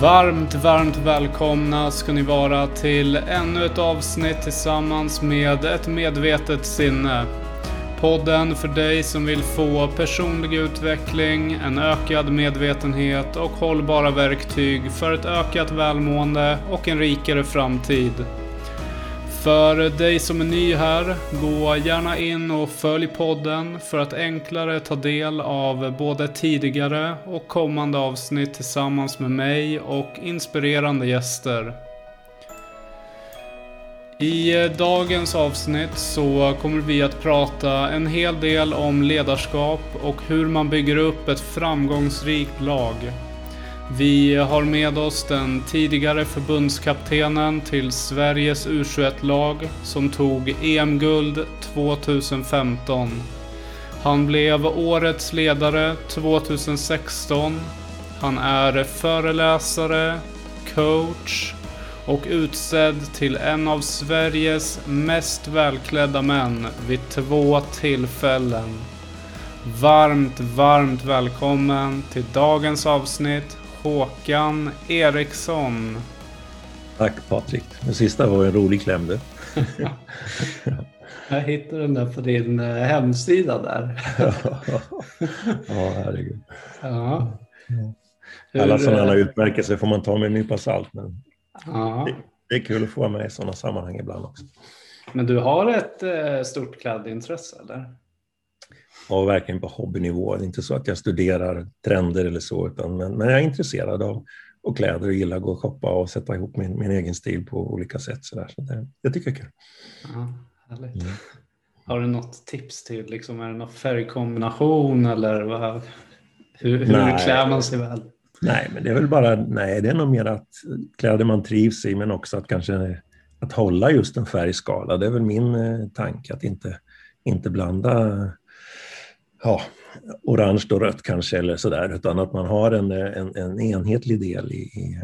Varmt, varmt välkomna ska ni vara till ännu ett avsnitt tillsammans med ett medvetet sinne. Podden för dig som vill få personlig utveckling, en ökad medvetenhet och hållbara verktyg för ett ökat välmående och en rikare framtid. För dig som är ny här, gå gärna in och följ podden för att enklare ta del av både tidigare och kommande avsnitt tillsammans med mig och inspirerande gäster. I dagens avsnitt så kommer vi att prata en hel del om ledarskap och hur man bygger upp ett framgångsrikt lag. Vi har med oss den tidigare förbundskaptenen till Sveriges U21-lag som tog EM-guld 2015. Han blev årets ledare 2016. Han är föreläsare, coach och utsedd till en av Sveriges mest välklädda män vid två tillfällen. Varmt, varmt välkommen till dagens avsnitt Håkan Eriksson. Tack Patrik. Den sista var en rolig kläm du. Jag hittade den där på din eh, hemsida där. ja, herregud. Ja. Alla sådana eh, utmärkelser får man ta med en nypa salt. Men ja. det, det, är kul att få med i sådana sammanhang ibland också. Men du har ett eh, stort klädintresse eller? Och verkligen på hobbynivå. Det är inte så att jag studerar trender eller så, utan, men, men jag är intresserad av och kläder och gillar att gå och shoppa och sätta ihop min, min egen stil på olika sätt. Så, där. så det, det tycker jag är kul. Ja, härligt. Mm. Har du något tips till, liksom, är det någon färgkombination eller vad, hur, hur klär man sig väl? Nej, men det är väl bara, nej, det är nog mer att kläder man trivs i, men också att kanske att hålla just en färgskala. Det är väl min eh, tanke, att inte, inte blanda ja, orange och rött kanske eller sådär, utan att man har en, en, en enhetlig del i, i,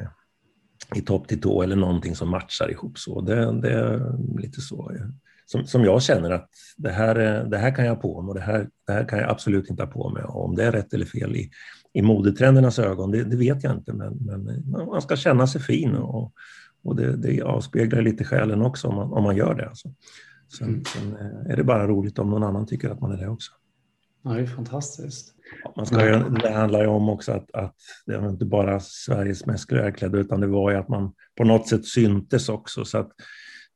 i topp till tå eller någonting som matchar ihop så. Det, det är lite så som, som jag känner att det här, det här kan jag på mig och det här, det här kan jag absolut inte ha på mig. Och om det är rätt eller fel i, i modetrendernas ögon, det, det vet jag inte, men, men man ska känna sig fin och, och det, det avspeglar lite själen också om man, om man gör det. Alltså. Sen, sen är det bara roligt om någon annan tycker att man är det också. Ja, det är fantastiskt. Man ska, det handlar ju om också att, att det var inte bara Sveriges mest klädda utan det var ju att man på något sätt syntes också så att,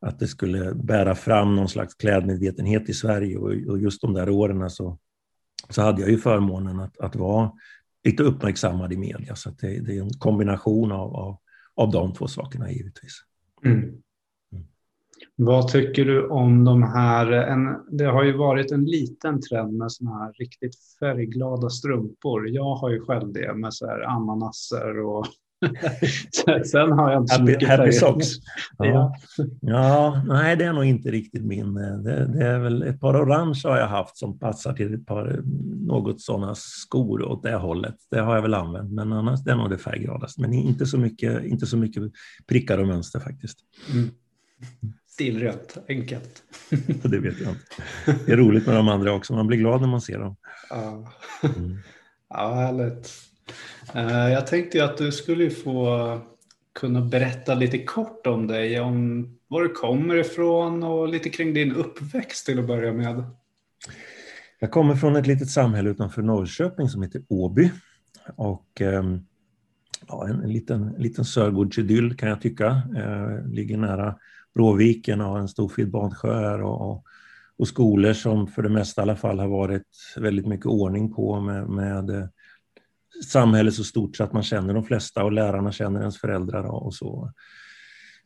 att det skulle bära fram någon slags klädmedvetenhet i Sverige och, och just de där åren så, så hade jag ju förmånen att, att vara lite uppmärksammad i media så det, det, är en kombination av, av, av de två sakerna givetvis. Mm. Vad tycker du om de här? En, det har ju varit en liten trend med såna här riktigt färgglada strumpor. Jag har ju själv det med så här ananaser och sen har jag inte så mycket Happy socks. Ja. ja. ja, nej det är nog inte riktigt min. Det, det, är väl ett par orange har jag haft som passar till ett par något sådana skor åt det hållet. Det har jag väl använt, men annars det är nog det färggladaste. Men inte så mycket, inte så mycket prickar och mönster faktiskt. Mm. Stilrent, enkelt. det vet jag inte. Det är roligt med de andra också, man blir glad när man ser dem. Ja, mm. ja härligt. Eh, jag tänkte att du skulle få kunna berätta lite kort om dig, om var du kommer ifrån och lite kring din uppväxt till att börja med. Jag kommer från ett litet samhälle utanför Norrköping som heter Åby. Och, ehm, ja, en, en liten, en liten Sörgårdsidyll kan jag tycka. Eh, ligger nära Bråviken och en storfin badsjö och, och, och, skolor som för det mesta i alla fall har varit väldigt mycket ordning på med, med eh, samhället så stort så att man känner de flesta och lärarna känner ens föräldrar och, och så.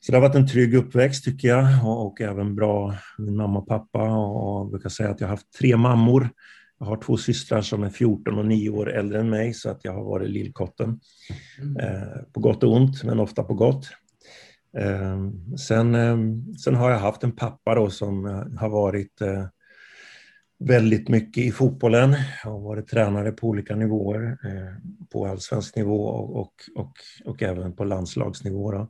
Så det har varit en trygg uppväxt tycker jag och, och även bra min mamma och pappa och jag brukar säga att jag har haft tre mammor. Jag har två systrar som är 14 och 9 år äldre än mig så att jag har varit lillkotten. Mm. Eh, på gott och ont, men ofta på gott. Ehm, sen, ehm, sen har jag haft en pappa då som eh, har varit eh, väldigt mycket i fotbollen. Jag har varit tränare på olika nivåer, eh, på allsvensk nivå och, och, och, även på landslagsnivå. Mm.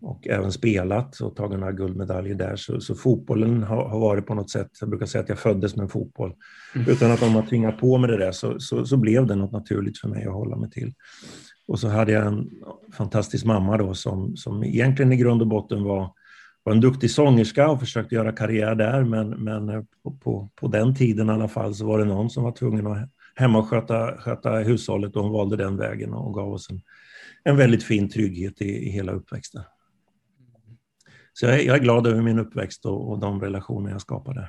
Och även spelat och tagit några guldmedaljer där. Så, så fotbollen har, har, varit på något sätt, jag brukar säga att jag föddes med fotboll. Mm. Utan att de har tvingat på mig det där så, så, så, blev det något naturligt för mig att hålla mig till. Och så hade jag en fantastisk mamma då som, som egentligen i grund och botten var var en duktig sångerska och försökte göra karriär där, men, men eh, på, på, på, den tiden i alla fall så var det någon som var tvungen att hemma och sköta, sköta hushållet och hon valde den vägen och gav oss en, en väldigt fin trygghet i, i hela uppväxten. Så jag är, jag är, glad över min uppväxt och, och de relationer jag skapade.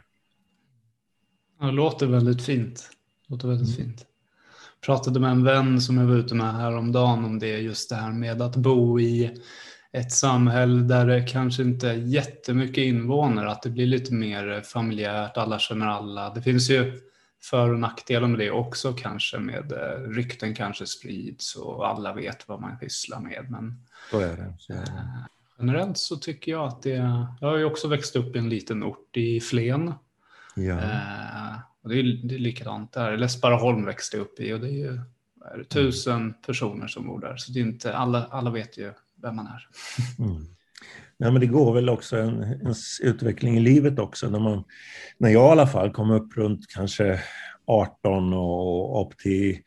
det låter väldigt fint. Det låter väldigt mm. fint. Pratade med en vän som jag var ute med häromdagen om det, just det här med att bo i ett samhälle där det kanske inte är jättemycket invånare, att det blir lite mer familjärt, alla känner alla. Det finns ju för och nackdelar med det också kanske med eh, rykten kanske sprids och alla vet vad man pysslar med. Men så är det. Så är det. Eh, generellt så tycker jag att det, jag har ju också växt upp i en liten ort i Flen. Ja. Eh, och det, är, det är likadant där. Läsbaraholm växte upp i och det är ju är det, tusen personer som bor där. Så det är inte, alla, alla vet ju vem man är. Mm. Nej, men det går väl också en, en, utveckling i livet också. När, man, när jag i alla fall kom upp runt kanske 18 och upp till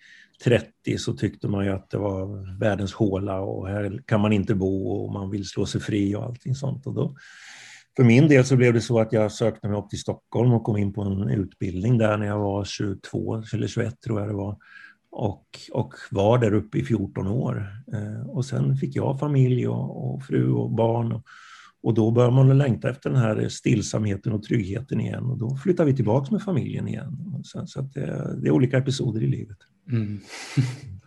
30 så tyckte man ju att det var världens håla och här kan man inte bo och man vill slå sig fri och allting sånt. Och då, för min del så blev det så att jag sökte mig upp till Stockholm och kom in på en utbildning där när jag var 22 eller 21 tror jag det var och, och var där uppe i 14 år. Eh, och sen fick jag familj och, och fru och barn. Och, och då börjar man längta efter den här stillsamheten och tryggheten igen och då flyttar vi tillbaka med familjen igen. Så, så att det, det, är olika episoder i livet. Mm.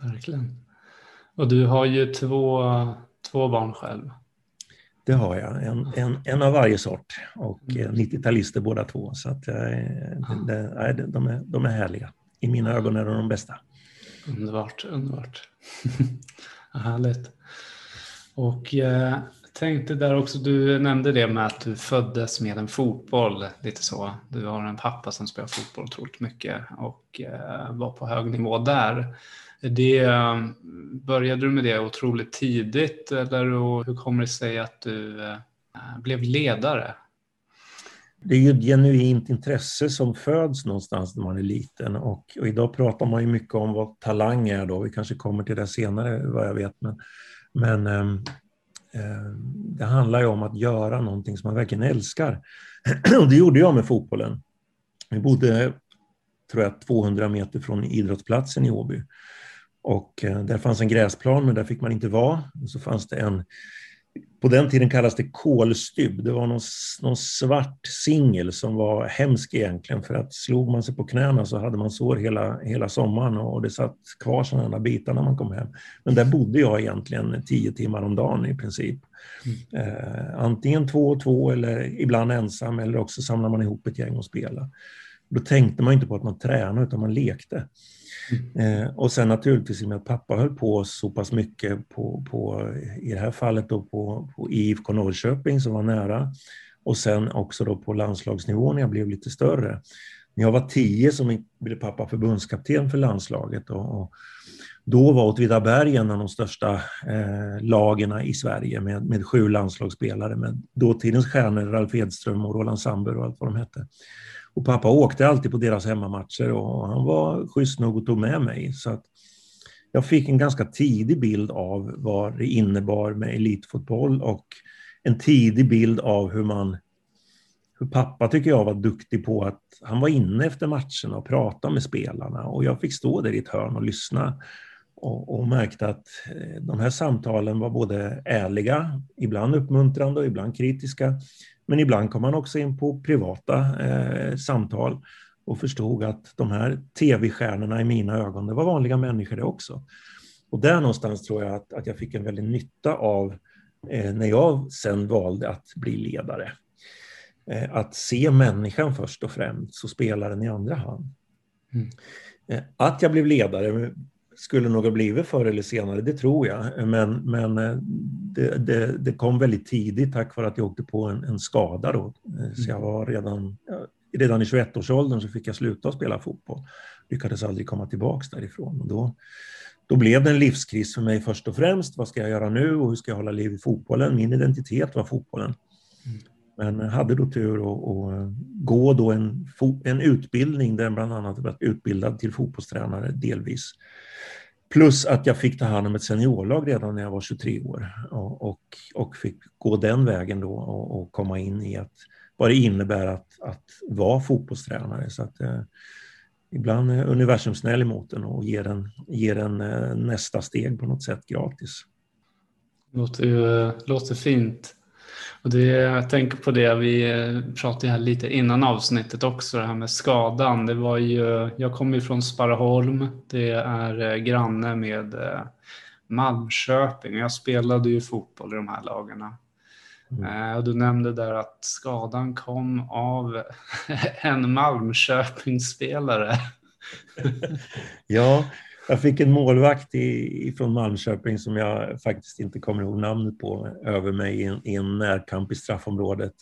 Verkligen. Och du har ju två, två barn själv. Det har jag, en, en, en av varje sort och mm. 90-talister båda två. Så att, eh, det, det, de, är, de är härliga. I mina ögon är de de bästa. Underbart, underbart. Härligt. Och jag tänkte där också, du nämnde det med att du föddes med en fotboll, lite så. Du har en pappa som spelar fotboll otroligt mycket och eh, var på hög nivå där. Det, eh, började du med det otroligt tidigt eller hur kommer det sig att du eh, blev ledare? det är ju ett genuint intresse som föds någonstans när man är liten och, och, idag pratar man ju mycket om vad talang är då. Vi kanske kommer till det senare vad jag vet. Men, men eh, eh det handlar ju om att göra någonting som man verkligen älskar. och det gjorde jag med fotbollen. Vi bodde, tror jag, 200 meter från idrottsplatsen i Åby. Och eh, där fanns en gräsplan, men där fick man inte vara. Och så fanns det en på den tiden kallades det kolstybb. Det var någon, någon svart singel som var hemsk egentligen för att slog man sig på knäna så hade man sår hela, hela sommaren och det satt kvar sådana bitar när man kom hem. Men där bodde jag egentligen tio timmar om dagen i princip. Mm. Eh, antingen två och två eller ibland ensam eller också samlade man ihop ett gäng och spelade. Då tänkte man inte på att man tränade utan man lekte. Eh, och sen naturligtvis i och med att pappa höll på så pass mycket på, på i det här fallet då på, på IFK Norrköping som var nära och sen också då på landslagsnivå när jag blev lite större. När jag var tio så blev pappa förbundskapten för landslaget och, och då var Åtvidaberg en av de största eh, lagen i Sverige med, med sju landslagsspelare med dåtidens stjärnor Ralf Edström och Roland Sandberg och allt vad de hette. Och pappa åkte alltid på deras hemmamatcher och han var schysst nog och tog med mig. Så att jag fick en ganska tidig bild av vad det innebar med elitfotboll och en tidig bild av hur man hur pappa tycker jag var duktig på att han var inne efter matcherna och pratade med spelarna och jag fick stå där i ett hörn och lyssna och, och märkte att eh, de här samtalen var både ärliga, ibland uppmuntrande och ibland kritiska. Men ibland kom man också in på privata eh, samtal och förstod att de här tv-stjärnorna i mina ögon, det var vanliga människor det också. Och där någonstans tror jag att, att jag fick en väldig nytta av eh, när jag sen valde att bli ledare. Eh, att se människan först och främst och spelaren i andra hand. Mm. Eh, att jag blev ledare skulle nog ha blivit förr eller senare, det tror jag. Men, men eh, det, det, det, kom väldigt tidigt tack vare att jag åkte på en, en skada då. Så jag var redan, redan i 21-årsåldern så fick jag sluta spela fotboll. Lyckades aldrig komma tillbaks därifrån. Och då, då blev det en livskris för mig först och främst. Vad ska jag göra nu och hur ska jag hålla liv i fotbollen? Min identitet var fotbollen. Mm. Men hade då tur att eh, gå då en, en utbildning där jag bland annat var utbildad till fotbollstränare delvis. Plus att jag fick ta hand om ett seniorlag redan när jag var 23 år och, och, och fick gå den vägen då och, och, komma in i att, vad det innebär att, att vara fotbollstränare. Så att, eh, ibland är universum snäll emot en och ger en, ger en eh, nästa steg på något sätt gratis. Låter, ju, eh, låter fint. Och det, jag tänker på det, vi eh, pratade här lite innan avsnittet också, det här med skadan. Det var ju, jag kommer ju från Sparreholm, det är eh, granne med eh, Malmköping. Jag spelade ju fotboll i de här lagarna. Mm. Och du nämnde där att skadan kom av en Malmköpingsspelare. ja, jag fick en målvakt i, från Malmköping som jag faktiskt inte kommer ihåg namnet på över mig i en, i en närkamp i straffområdet.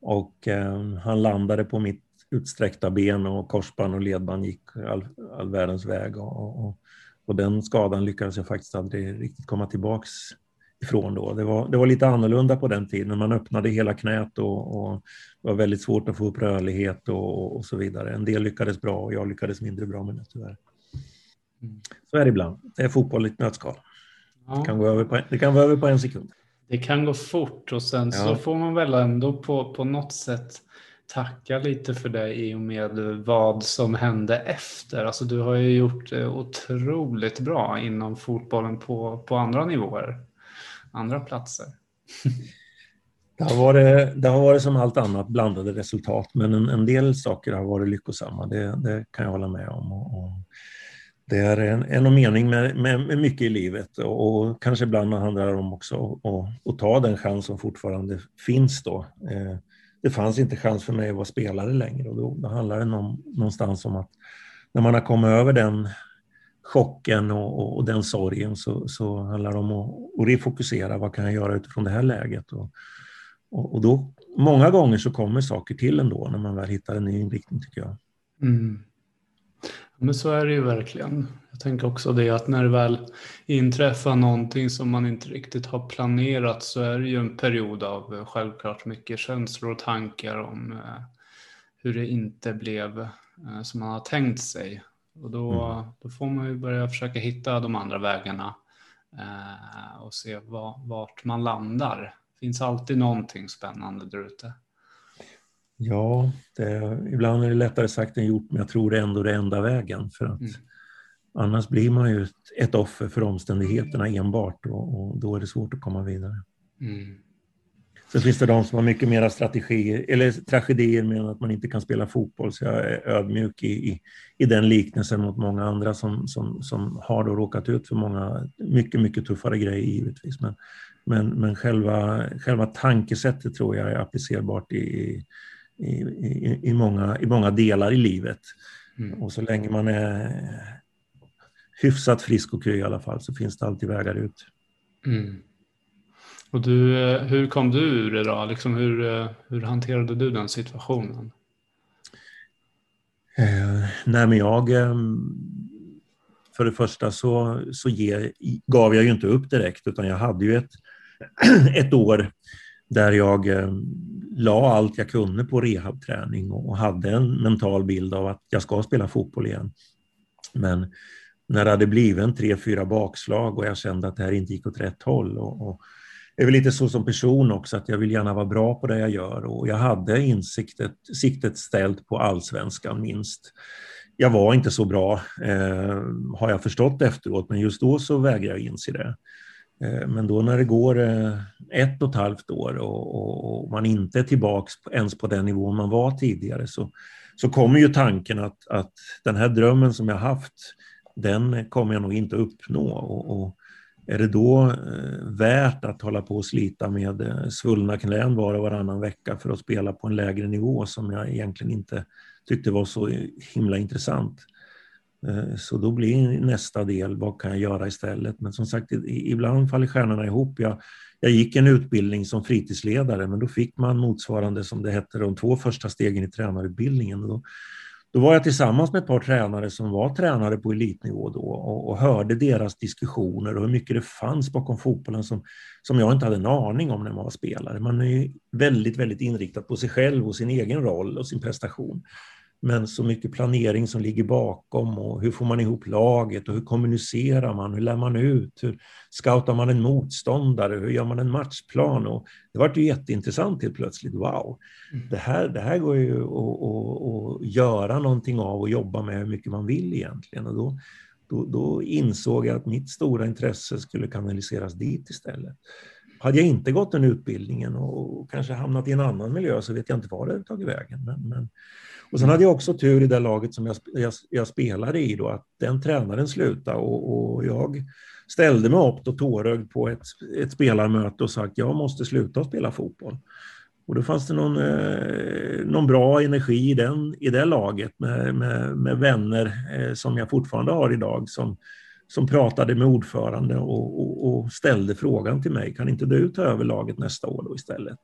Och eh, han landade på mitt utsträckta ben och korsband och ledband gick all, all världens väg. Och, och, och, den skadan lyckades jag faktiskt aldrig riktigt komma tillbaks ifrån då. Det var, det var lite annorlunda på den tiden. Man öppnade hela knät och, och det var väldigt svårt att få upp rörlighet och, och så vidare. En del lyckades bra och jag lyckades mindre bra med det tyvärr. Mm. Så är det ibland. Det är fotboll i ett nötskal. Ja. Det, kan gå över på, det kan vara över på en sekund. Det kan gå fort och sen ja. så får man väl ändå på, på något sätt tacka lite för det i och med vad som hände efter. Alltså du har ju gjort det otroligt bra inom fotbollen på, på andra nivåer, andra platser. Det har, varit, det har varit som allt annat blandade resultat, men en, en del saker har varit lyckosamma. Det, det kan jag hålla med om. Och, och det är en, en mening med, med, med, mycket i livet och, och kanske ibland handlar det om också att, ta den chans som fortfarande finns då. Eh, det fanns inte chans för mig att vara spelare längre och då, då handlar det någon, någonstans om att när man har kommit över den chocken och, och, och den sorgen så, så, handlar det om att, att refokusera. Vad kan jag göra utifrån det här läget? Och, och, då, många gånger så kommer saker till ändå när man väl hittar en ny inriktning tycker jag. Mm. Men så är det ju verkligen. Jag tänker också det att när det väl inträffar någonting som man inte riktigt har planerat så är det ju en period av eh, självklart mycket känslor och tankar om eh, hur det inte blev eh, som man har tänkt sig. Och då, mm. då får man ju börja försöka hitta de andra vägarna och se vart man landar. Det finns alltid någonting spännande där ute. Ja, det, ibland är det lättare sagt än gjort, men jag tror det är ändå det enda vägen. För att mm. Annars blir man ju ett, offer för omständigheterna enbart och, och, då är det svårt att komma vidare. Mm. Sen finns det de som har mycket mera strategier, eller tragedier med att man inte kan spela fotboll, så jag är ödmjuk i, i, i den liknelsen mot många andra som, som, som har då råkat ut för många, mycket, mycket tuffare grejer givetvis. Men, men, men själva, själva tankesättet tror jag är applicerbart i, i, i, i, många, i många delar i livet. Mm. Och så länge man är hyfsat frisk och kry i alla fall så finns det alltid vägar ut. Mm. Och du, hur kom du ur det då? Liksom hur, hur hanterade du den situationen? Eh, nej men jag, ehm, för det första så, så ge, gav jag ju inte upp direkt utan jag hade ju ett, ett år där jag eh, la allt jag kunde på rehabträning och hade en mental bild av att jag ska spela fotboll igen. Men när det hade blivit en tre, fyra bakslag och jag kände att det här inte gick åt rätt håll. Och, och jag är väl lite så som person också, att jag vill gärna vara bra på det jag gör och jag hade insiktet, siktet ställt på allsvenskan minst. Jag var inte så bra, eh, har jag förstått efteråt, men just då så vägrade jag inse det. Eh, men då när det går eh, ett och ett halvt år och, och man inte är tillbaks ens på den nivån man var tidigare så, så kommer ju tanken att, att den här drömmen som jag haft, den kommer jag nog inte uppnå. Och, och är det då eh, värt att hålla på och slita med svullna knän var och varannan vecka för att spela på en lägre nivå som jag egentligen inte tyckte var så himla intressant? Eh, så då blir nästa del, vad kan jag göra istället? Men som sagt, ibland faller stjärnorna ihop. Jag, jag gick en utbildning som fritidsledare, men då fick man motsvarande, som det hette, de två första stegen i tränarutbildningen. Då, då var jag tillsammans med ett par tränare som var tränare på elitnivå då och, och, hörde deras diskussioner och hur mycket det fanns bakom fotbollen som, som jag inte hade en aning om när man var spelare. Man är väldigt, väldigt inriktad på sig själv och sin egen roll och sin prestation men så mycket planering som ligger bakom och hur får man ihop laget och hur kommunicerar man, hur lär man ut, hur scoutar man en motståndare, hur gör man en matchplan? Och det var ju jätteintressant helt plötsligt. Wow, mm. det här, det här går ju att, att, att göra någonting av och jobba med hur mycket man vill egentligen. Och då, då, då insåg jag att mitt stora intresse skulle kanaliseras dit istället. Hade jag inte gått den utbildningen och kanske hamnat i en annan miljö så vet jag inte var det hade tagit vägen. Men, men och sen hade jag också tur i det laget som jag, jag, jag spelade i då, att den tränaren slutade och, och jag ställde mig upp och tårögd på ett, ett spelarmöte och sagt jag måste sluta spela fotboll. Och då fanns det någon, eh, någon bra energi i, den, i det laget med, med, med vänner eh, som jag fortfarande har idag som, som pratade med ordförande och, och, och, ställde frågan till mig, kan inte du ta över laget nästa år då istället?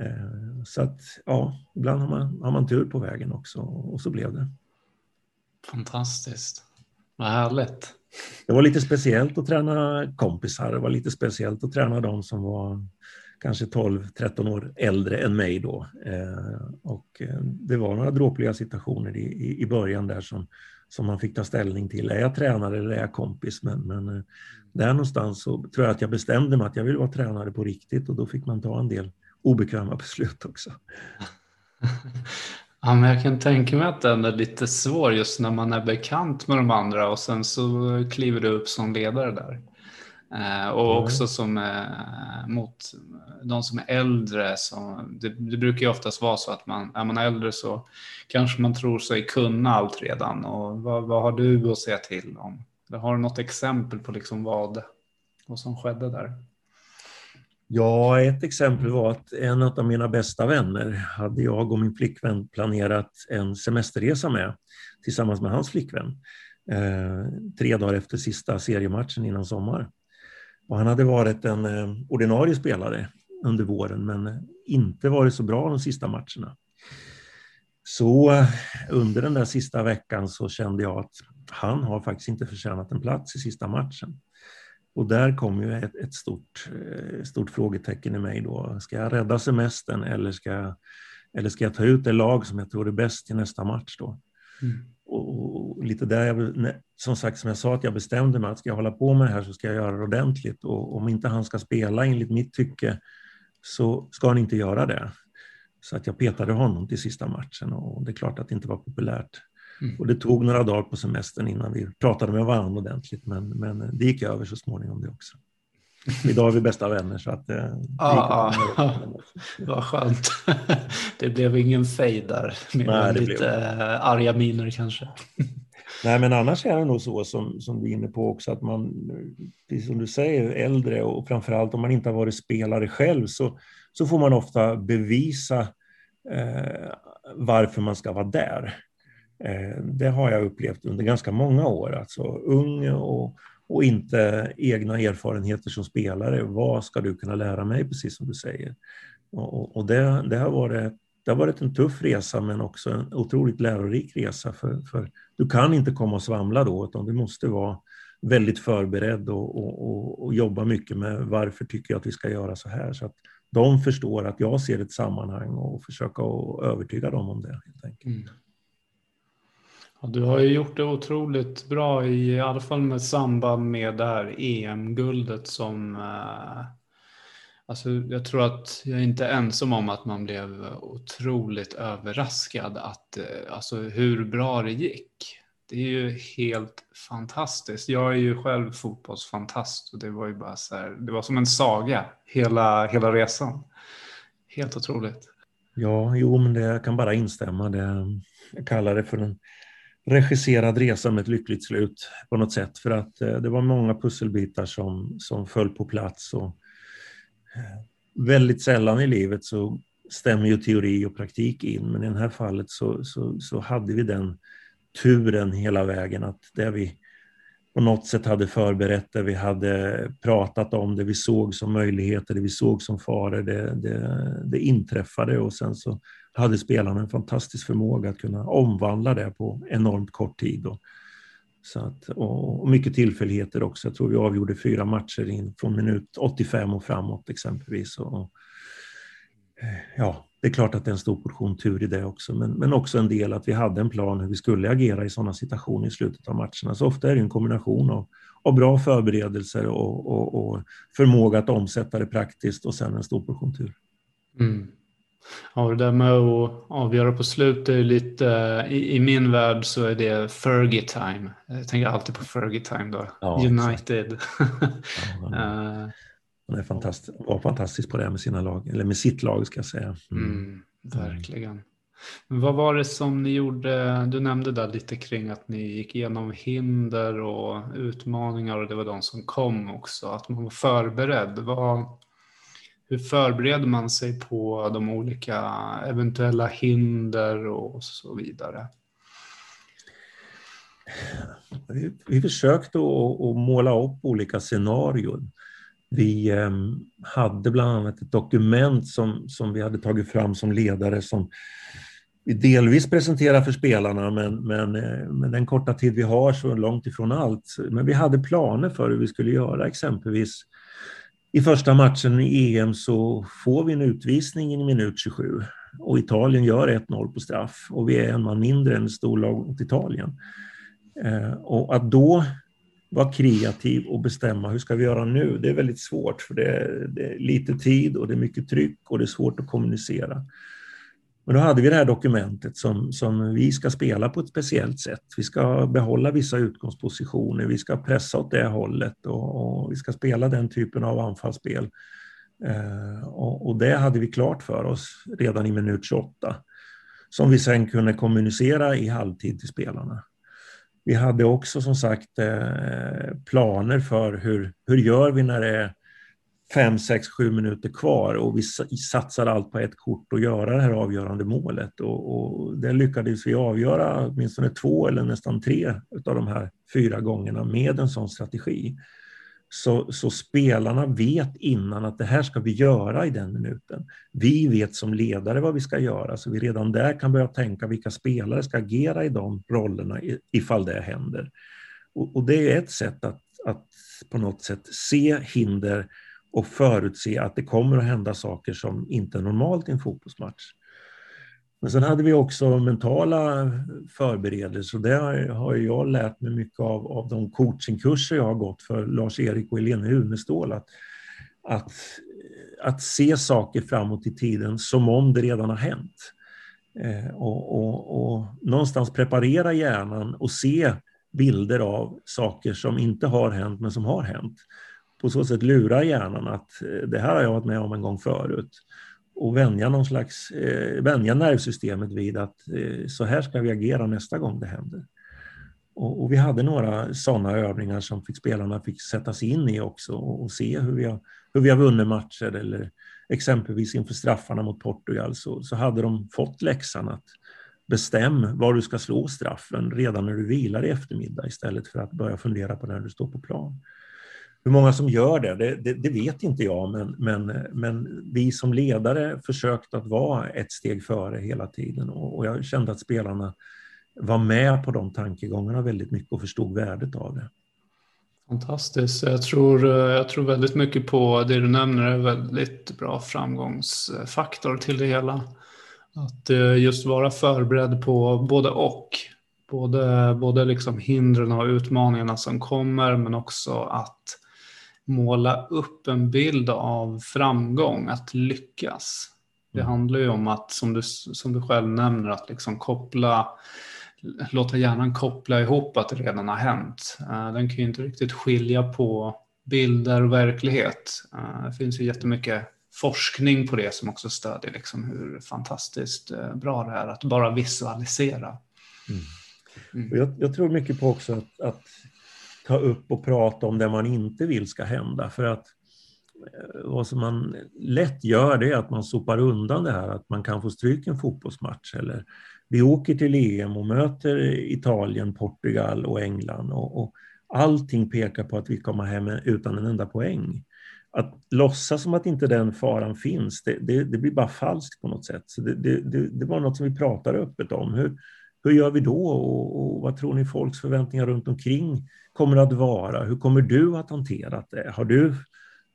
Eh, så att ja, ibland har man, har man tur på vägen också och så blev det. Fantastiskt. Vad härligt. Det var lite speciellt att träna kompisar. Det var lite speciellt att träna de som var kanske 12-13 år äldre än mig då. Eh, och eh, det var några dråpliga situationer i, i början där som, som man fick ta ställning till. Är jag tränare eller är jag kompis? Men, men där någonstans så tror jag att jag bestämde mig att jag vill vara tränare på riktigt och då fick man ta en del obekväma beslut också. Ja, men jag kan tänka mig att den är lite svår just när man är bekant med de andra och sen så kliver du upp som ledare där. Eh, och mm. också som eh, mot de som är äldre. Så det, det, brukar ju oftast vara så att man, är man äldre så kanske man tror sig kunna allt redan. Och vad, vad har du att säga till om? Eller har du något exempel på liksom vad, vad som skedde där? Ja, ett exempel var att en av mina bästa vänner hade jag och min flickvän planerat en semesterresa med tillsammans med hans flickvän. Eh, tre dagar efter sista seriematchen innan sommar. Och han hade varit en eh, ordinarie spelare under våren men inte varit så bra de sista matcherna. Så eh, under den där sista veckan så kände jag att han har faktiskt inte förtjänat en plats i sista matchen. Och där kom ju ett, ett stort, eh, stort frågetecken i mig då. Ska jag rädda semestern eller ska, eller ska jag ta ut det lag som jag tror är bäst till nästa match då? Mm. Och, lite där, jag, som sagt, som jag sa, att jag bestämde mig att ska jag hålla på med det här så ska jag göra det ordentligt. Och om inte han ska spela enligt mitt tycke så ska han inte göra det. Så att jag petade honom till sista matchen och det är klart att det inte var populärt. Mm. Och det tog några dagar på semestern innan vi pratade med varandra ordentligt, men, men det gick över så småningom det också. Idag är vi bästa vänner så att eh, ah, ah, Vad skönt. Det blev ingen fejd där med Nej, lite blev... Eh, arga miner kanske. Nej, men annars är det nog så som, som du är inne på också att man, precis som du säger, äldre och framförallt om man inte har varit spelare själv så, så får man ofta bevisa eh, varför man ska vara där. Eh, det har jag upplevt under ganska många år. Alltså ung och, och inte egna erfarenheter som spelare. Vad ska du kunna lära mig, precis som du säger? Och, och det, det, har varit, det har varit en tuff resa men också en otroligt lärorik resa. För, för du kan inte komma och svamla då, utan du måste vara väldigt förberedd och, och, och, jobba mycket med varför tycker jag att vi ska göra så här. Så att de förstår att jag ser ett sammanhang och försöka övertyga dem om det. Helt enkelt. Mm. Ja, du har ju gjort det otroligt bra i, alla fall med samband med det här EM-guldet som eh, Alltså, jag tror att jag är inte ensam om att man blev otroligt överraskad att eh, alltså, hur bra det gick. Det är ju helt fantastiskt. Jag är ju själv fotbollsfantast och det var ju bara så här, det var som en saga hela, hela resan. Helt otroligt. Ja, jo, men det, jag kan bara instämma. Det, jag kallar det för en regisserad resa med ett lyckligt slut på något sätt. För att eh, det var många pusselbitar som, som föll på plats. Och, väldigt sällan i livet så stämmer ju teori och praktik in, men i det här fallet så, så, så hade vi den turen hela vägen att det vi på något sätt hade förberett det, vi hade pratat om det, vi såg som möjligheter, det vi såg som faror, det, det, det inträffade och sen så hade spelarna en fantastisk förmåga att kunna omvandla det på enormt kort tid. Och, så att, och mycket tillfälligheter också. Jag tror vi avgjorde fyra matcher in från minut 85 och framåt exempelvis. Och, eh, ja, det är klart att det är en stor portion tur i det också, men, men också en del att vi hade en plan hur vi skulle agera i sådana situationer i slutet av matcherna. Så ofta är det en kombination av, av bra förberedelser och, och, och, förmåga att omsätta det praktiskt och sen en stor portion tur. Mm. Ja, det där med att avgöra på slutet är lite, i, i, min värld så är det Fergie time. Jag tänker alltid på Fergie time då. Ja, United. ja, Han är fantastisk, var fantastisk på det med sina lag, eller med sitt lag ska jag säga. Mm. Mm, verkligen. Vad var det som ni gjorde? Du nämnde där lite kring att ni gick igenom hinder och utmaningar och det var de som kom också. Att man var förberedd. Vad, hur förbereder man sig på de olika eventuella hinder och så vidare? Vi, vi försökte att, måla upp olika scenarion. Vi eh, hade bland annat ett dokument som, som vi hade tagit fram som ledare som vi delvis presenterar för spelarna, men, men eh, med den korta tid vi har så långt ifrån allt. Men vi hade planer för hur vi skulle göra, exempelvis i första matchen i EM så får vi en utvisning i minut 27 och Italien gör 1-0 på straff och vi är en man mindre än ett storlag mot Italien. Eh, och att då vara kreativ och bestämma hur ska vi göra nu, det är väldigt svårt för det är, det är lite tid och det är mycket tryck och det är svårt att kommunicera. Men då hade vi det här dokumentet som, som vi ska spela på ett speciellt sätt. Vi ska behålla vissa utgångspositioner, vi ska pressa åt det hållet och, och vi ska spela den typen av anfallsspel. Eh, och, och, det hade vi klart för oss redan i minut 28 som vi sen kunde kommunicera i halvtid till spelarna. Vi hade också som sagt eh, planer för hur, hur gör vi när det är fem, sex, sju minuter kvar och vi satsar allt på ett kort och göra det här avgörande målet. Och, och det lyckades vi avgöra åtminstone två eller nästan tre av de här fyra gångerna med en sån strategi. Så, så, spelarna vet innan att det här ska vi göra i den minuten. Vi vet som ledare vad vi ska göra, så vi redan där kan börja tänka vilka spelare ska agera i de rollerna ifall det händer. Och, och det är ett sätt att, att på något sätt se hinder och förutse att det kommer att hända saker som inte är normalt i en fotbollsmatch. Men sen hade vi också mentala förberedelser och det har jag lärt mig mycket av, av de coachingkurser jag har gått för Lars-Erik och Helene Unestål. Att, att, att se saker framåt i tiden som om det redan har hänt. Eh, och, och, och någonstans preparera hjärnan och se bilder av saker som inte har hänt men som har hänt på så sätt lura hjärnan att eh, det här har jag varit med om en gång förut och vänja, någon slags, eh, vänja nervsystemet vid att eh, så här ska vi agera nästa gång det händer. Och, och vi hade några sådana övningar som fick spelarna fick sätta sig in i också och, och, se hur vi, har, hur vi har vunnit matcher eller exempelvis inför straffarna mot Portugal så, så hade de fått läxan att bestäm var du ska slå straffen redan när du vilar i eftermiddag istället för att börja fundera på när du står på plan. Hur många som gör det, det, det, det, vet inte jag, men, men, men vi som ledare försökt att vara ett steg före hela tiden och, och jag kände att spelarna var med på de tankegångarna väldigt mycket och förstod värdet av det. Fantastiskt. Jag tror, jag tror väldigt mycket på det du nämner är väldigt bra framgångsfaktor till det hela. Att eh, just vara förberedd på både och. Både, både liksom hindren och utmaningarna som kommer men också att måla upp en bild av framgång, att lyckas. Det mm. handlar ju om att, som du, som du själv nämner, att liksom koppla, låta hjärnan koppla ihop att det redan har hänt. Eh, den kan ju inte riktigt skilja på bilder och verklighet. Eh, det finns ju jättemycket forskning på det som också stödjer liksom hur fantastiskt eh, bra det är att bara visualisera. Mm. Mm. Jag, jag, tror mycket på också att, att ta upp och prata om det man inte vill ska hända. För att eh, vad som man lätt gör det är att man sopar undan det här att man kan få stryk en fotbollsmatch eller Vi åker till EM och möter Italien, Portugal och England och, och allting pekar på att vi kommer hem utan en enda poäng. Att låtsas som att inte den faran finns, det, det, det blir bara falskt på något sätt. Så det, det, det, var något som vi pratade öppet om. Hur, hur gör vi då och, och, vad tror ni folks förväntningar runt omkring kommer att vara? Hur kommer du att hantera det? Har du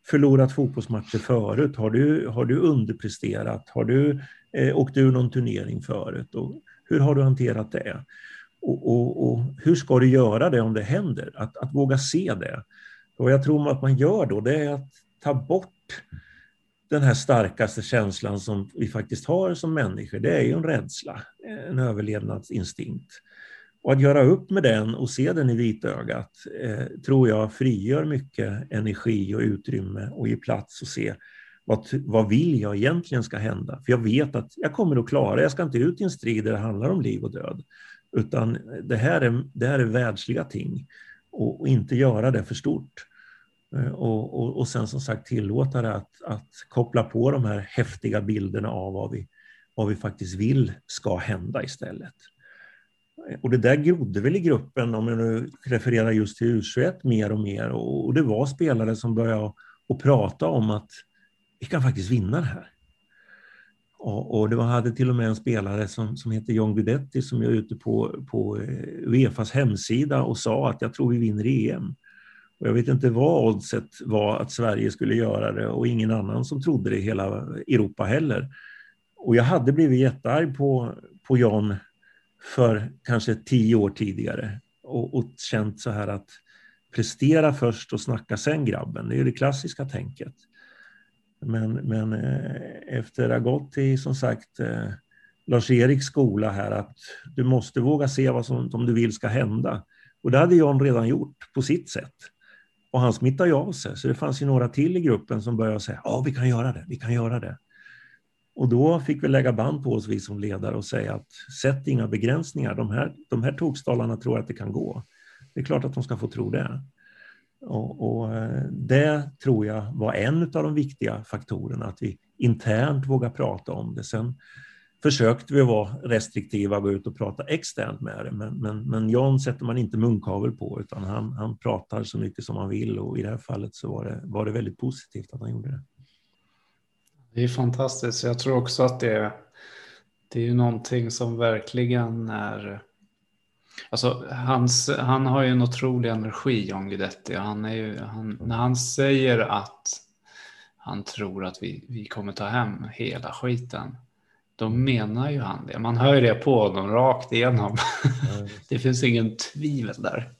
förlorat fotbollsmatcher förut? Har du, har du underpresterat? Har du eh, åkt ur någon turnering förut? Och hur har du hanterat det? Och, och, och, hur ska du göra det om det händer? Att, att våga se det. Och jag tror att man gör då, det är att ta bort den här starkaste känslan som vi faktiskt har som människor. Det är ju en rädsla, en överlevnadsinstinkt. Och att göra upp med den och se den i vitögat eh, tror jag frigör mycket energi och utrymme och ger plats och se vad, vad vill jag egentligen ska hända? För jag vet att jag kommer att klara Jag ska inte ut i en strid där det handlar om liv och död. Utan det här är, det här är världsliga ting. Och, och inte göra det för stort. Eh, och, och, och sen som sagt tillåta det att, att koppla på de här häftiga bilderna av vad vi, vad vi faktiskt vill ska hända istället. Och det där grodde väl i gruppen, om jag nu refererar just till U21, mer och mer. Och det var spelare som började att prata om att vi kan faktiskt vinna det här. Och, och det var, hade till och med en spelare som, som heter John Guidetti som är ute på, på eh, Uefas hemsida och sa att jag tror vi vinner EM. Och jag vet inte vad oddset var att Sverige skulle göra det och ingen annan som trodde det i hela Europa heller. Och jag hade blivit jättearg på, på John för kanske tio år tidigare och, och känt så här att prestera först och snacka sen grabben. Det är det klassiska tänket. Men, men eh, efter att ha gått i, som sagt, eh, Lars-Eriks skola här, att du måste våga se vad som, om du vill ska hända. Och det hade John redan gjort på sitt sätt. Och han smittade ju av sig, så det fanns ju några till i gruppen som började säga ja, vi kan göra det, vi kan göra det. Och då fick vi lägga band på oss, vi som ledare, och säga att sätt inga begränsningar. De här, de här tokstollarna tror att det kan gå. Det är klart att de ska få tro det. Och, och, eh, det tror jag var en av de viktiga faktorerna, att vi internt vågar prata om det. Sen försökte vi vara restriktiva och gå ut och prata externt med det, men, men, men John sätter man inte munkavel på, utan han, han pratar så mycket som han vill och i det här fallet så var det, var det väldigt positivt att han gjorde det. Det är fantastiskt. Jag tror också att det, det är någonting som verkligen är Alltså, hans, han har ju en otrolig energi, John Guidetti. Han är ju, han, när han säger att han tror att vi, vi kommer ta hem hela skiten, då menar ju han det. Man hör ju det på honom rakt igenom. Mm. det finns ingen tvivel där.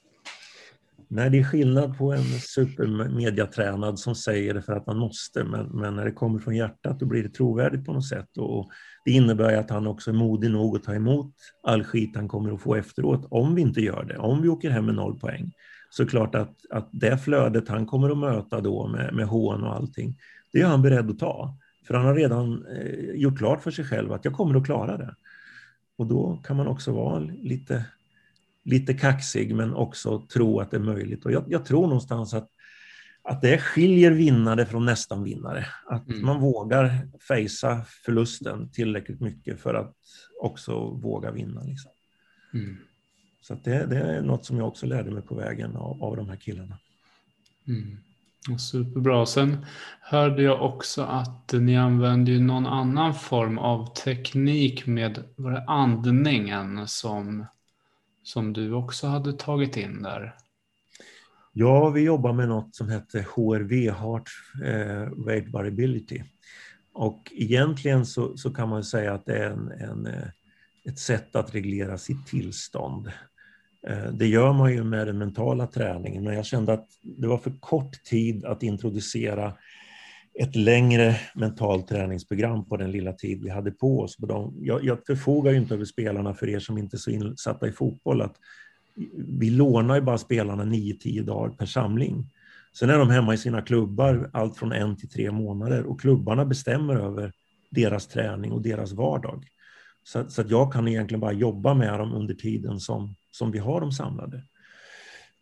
Nej, det är skillnad på en supermediatränad som säger det för att man måste, men, men, när det kommer från hjärtat då blir det trovärdigt på något sätt. Och det innebär att han också är modig nog att ta emot all skit han kommer att få efteråt, om vi inte gör det, om vi åker hem med noll poäng. Så klart att, att det flödet han kommer att möta då med, med hån och allting, det är han beredd att ta. För han har redan eh, gjort klart för sig själv att jag kommer att klara det. Och då kan man också vara lite lite kaxig men också tro att det är möjligt. Och jag, jag tror någonstans att, att det skiljer vinnare från nästan vinnare. Att mm. man vågar fejsa förlusten tillräckligt mycket för att också våga vinna. Liksom. Mm. Så det, det, är något som jag också lärde mig på vägen av, av de här killarna. Mm. Superbra. Sen hörde jag också att ni använder någon annan form av teknik med var det andningen som som du också hade tagit in där? Ja, vi jobbar med något som heter HRV, Heart eh, Rate Variability. Och egentligen så, så, kan man säga att det är en, en, eh, ett sätt att reglera sitt tillstånd. Eh, det gör man ju med den mentala träningen, men jag kände att det var för kort tid att introducera ett längre mentalt träningsprogram på den lilla tid vi hade på oss. Jag, jag förfogar ju inte över spelarna för er som inte är så insatta i fotboll. Att vi lånar ju bara spelarna 9-10 dagar per samling. Sen är de hemma i sina klubbar allt från en till tre månader och klubbarna bestämmer över deras träning och deras vardag. Så, så att jag kan egentligen bara jobba med dem under tiden som, som vi har dem samlade.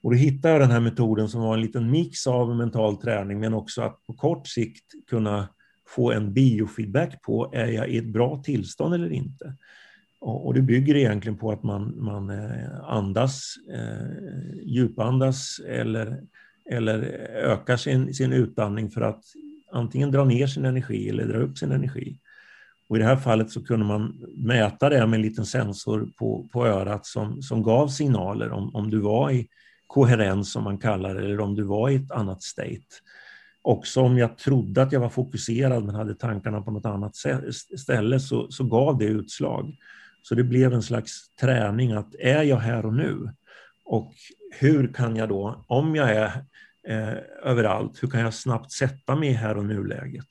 Och då hittade jag den här metoden som var en liten mix av mental träning men också att på kort sikt kunna få en biofeedback på är jag i ett bra tillstånd eller inte. Och, det bygger egentligen på att man, man eh, andas, eh, djupandas eller, eller ökar sin, sin utandning för att antingen dra ner sin energi eller dra upp sin energi. Och I det här fallet så kunde man mäta det med en liten sensor på, på örat som, som gav signaler om, om du var i koherens som man kallar det, eller om du var i ett annat state. Också om jag trodde att jag var fokuserad men hade tankarna på något annat ställe så, så gav det utslag. Så det blev en slags träning att är jag här och nu? Och hur kan jag då, om jag är eh, överallt, hur kan jag snabbt sätta mig i här och nu-läget?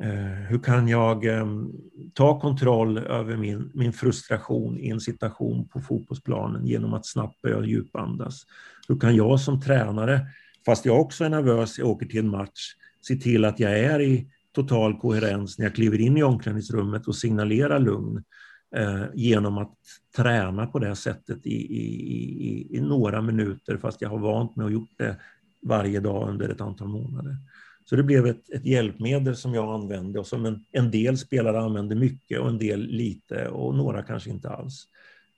Eh, hur kan jag ehm, ta kontroll över min, min frustration i en situation på fotbollsplanen genom att snabbt börja djupandas? Hur kan jag som tränare, fast jag också är nervös, jag åker till en match, se till att jag är i total koherens när jag kliver in i omklädningsrummet och signalerar lugn eh, genom att träna på det sättet i, i, i, i några minuter fast jag har vant mig och gjort det varje dag under ett antal månader. Så det blev ett, ett hjälpmedel som jag använde och som en, en del spelare använde mycket och en del lite och några kanske inte alls.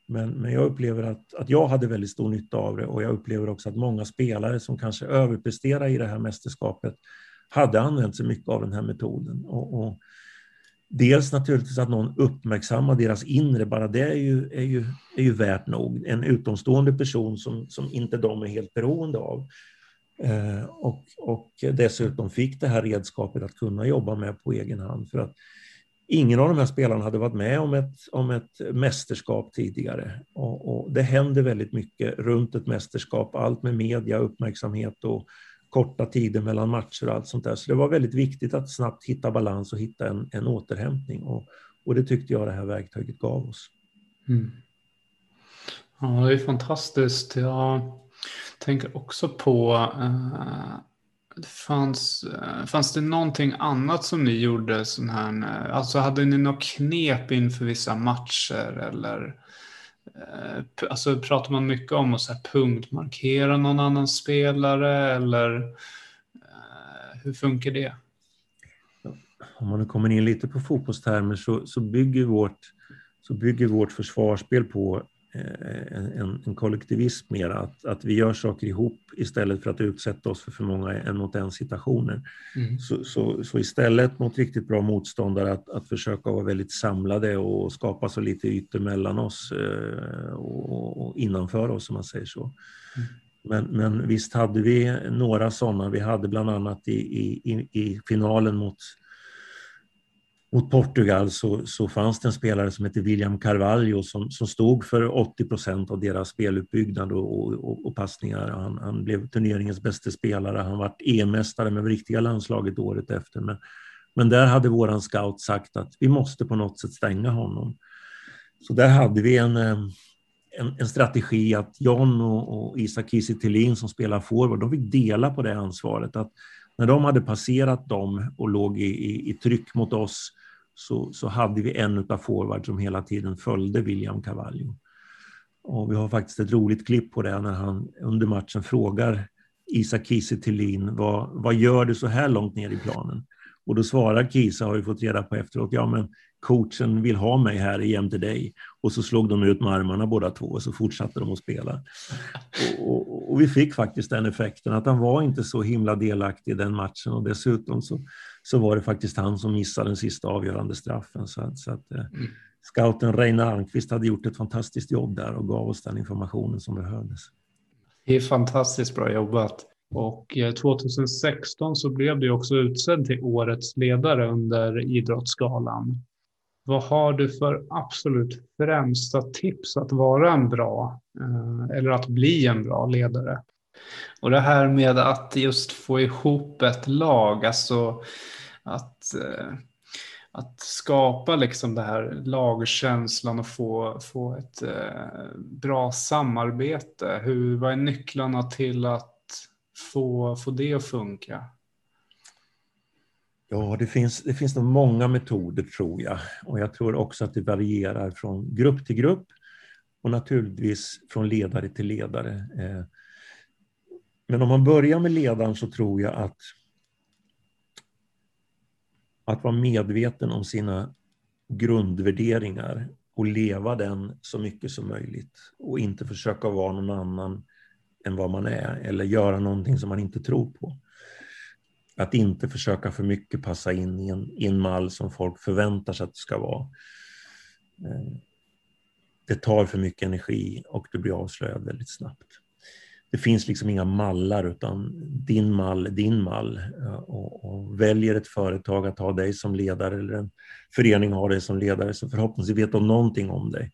Men, men jag upplever att, att jag hade väldigt stor nytta av det och jag upplever också att många spelare som kanske överpresterar i det här mästerskapet hade använt sig mycket av den här metoden. Och, och dels naturligtvis att någon uppmärksammar deras inre, bara det är ju, är ju, är ju värt nog. En utomstående person som, som inte de är helt beroende av. Eh, och, och dessutom fick det här redskapet att kunna jobba med på egen hand. För att ingen av de här spelarna hade varit med om ett, om ett mästerskap tidigare. Och, och det händer väldigt mycket runt ett mästerskap, allt med media, uppmärksamhet och korta tider mellan matcher och allt sånt där. Så det var väldigt viktigt att snabbt hitta balans och hitta en, en återhämtning. Och, och det tyckte jag det här verktyget gav oss. Mm. Ja, det är fantastiskt. Jag tänker också på, uh, fanns, uh, fanns det någonting annat som ni gjorde sån här, uh, alltså hade ni något knep inför vissa matcher eller eh, Alltså pratar man mycket om att så här punktmarkera någon annan spelare eller hur funkar det? Om man nu kommer in lite på fotbollstermer så, så, bygger, vårt, så bygger vårt försvarsspel på en, en kollektivism mer, att, att vi gör saker ihop istället för att utsätta oss för för många en mot en situationer. Mm. Så, så, så, istället mot riktigt bra motståndare att, att försöka vara väldigt samlade och skapa så lite ytor mellan oss eh, och, och innanför oss om man säger så. Mm. Men, men visst hade vi några sådana. Vi hade bland annat i, i, i finalen mot mot Portugal så, så fanns det en spelare som hette William Carvalho som, som stod för 80 procent av deras speluppbyggnad och, och, och passningar. Han, han, blev turneringens bästa spelare. Han var EM-mästare med riktiga landslaget året efter. Men, men där hade våran scout sagt att vi måste på något sätt stänga honom. Så där hade vi en, eh, en, en strategi att John och, och Isak Kiese som spelar forward, de fick dela på det ansvaret. Att när de hade passerat dem och låg i, i, i tryck mot oss så, så hade vi en av forward som hela tiden följde William Carvalho. Och vi har faktiskt ett roligt klipp på det när han under matchen frågar Isak Kiese vad, vad gör du så här långt ner i planen? Och då svarar Kisa, har vi fått reda på efteråt, ja men coachen vill ha mig här jämte dig. Och så slog de ut med armarna båda två och så fortsatte de att spela. Och, och, och, vi fick faktiskt den effekten att han var inte så himla delaktig i den matchen och dessutom så, så var det faktiskt han som missade den sista avgörande straffen. Så att, så att eh, mm. scouten Reine Almqvist hade gjort ett fantastiskt jobb där och gav oss den informationen som behövdes. Det är fantastiskt bra jobbat. Och 2016 eh, så blev du också utsedd till årets ledare under Idrottsgalan. Vad har du för absolut främsta tips att vara en bra eh, eller att bli en bra ledare? Och det här med att just få ihop ett lag, alltså att, eh, att skapa liksom det här lagkänslan och få, få ett eh, bra samarbete. Hur, vad är nycklarna till att få, få det att funka? Ja, det finns, det finns nog många metoder tror jag. Och jag tror också att det varierar från grupp till grupp och naturligtvis från ledare till ledare. Eh, men om man börjar med ledaren så tror jag att att vara medveten om sina grundvärderingar och leva den så mycket som möjligt och inte försöka vara någon annan än vad man är eller göra någonting som man inte tror på. Att inte försöka för mycket passa in i en, i en mall som folk förväntar sig att det ska vara. Eh, det tar för mycket energi och du blir avslöjad väldigt snabbt. Det finns liksom inga mallar utan din mall är din mall. Och, och, väljer ett företag att ha dig som ledare eller en förening har dig som ledare så förhoppningsvis vet de någonting om dig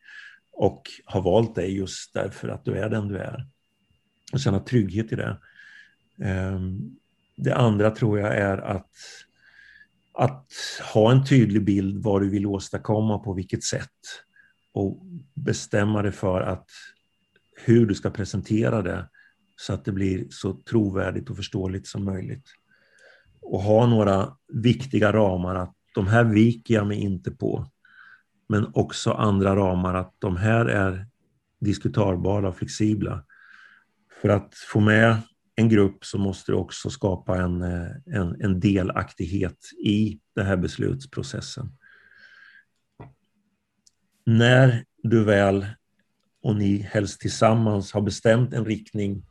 och har valt dig just därför att du är den du är. Och känna trygghet i det. Ehm, det andra tror jag är att, att ha en tydlig bild vad du vill åstadkomma på vilket sätt och bestämma dig för att hur du ska presentera det så att det blir så trovärdigt och förståeligt som möjligt. Och ha några viktiga ramar att de här viker jag mig inte på. Men också andra ramar att de här är diskutabara och flexibla. För att få med en grupp så måste du också skapa en, eh, en, en delaktighet i den här beslutsprocessen. När du väl, och ni helst tillsammans, har bestämt en riktning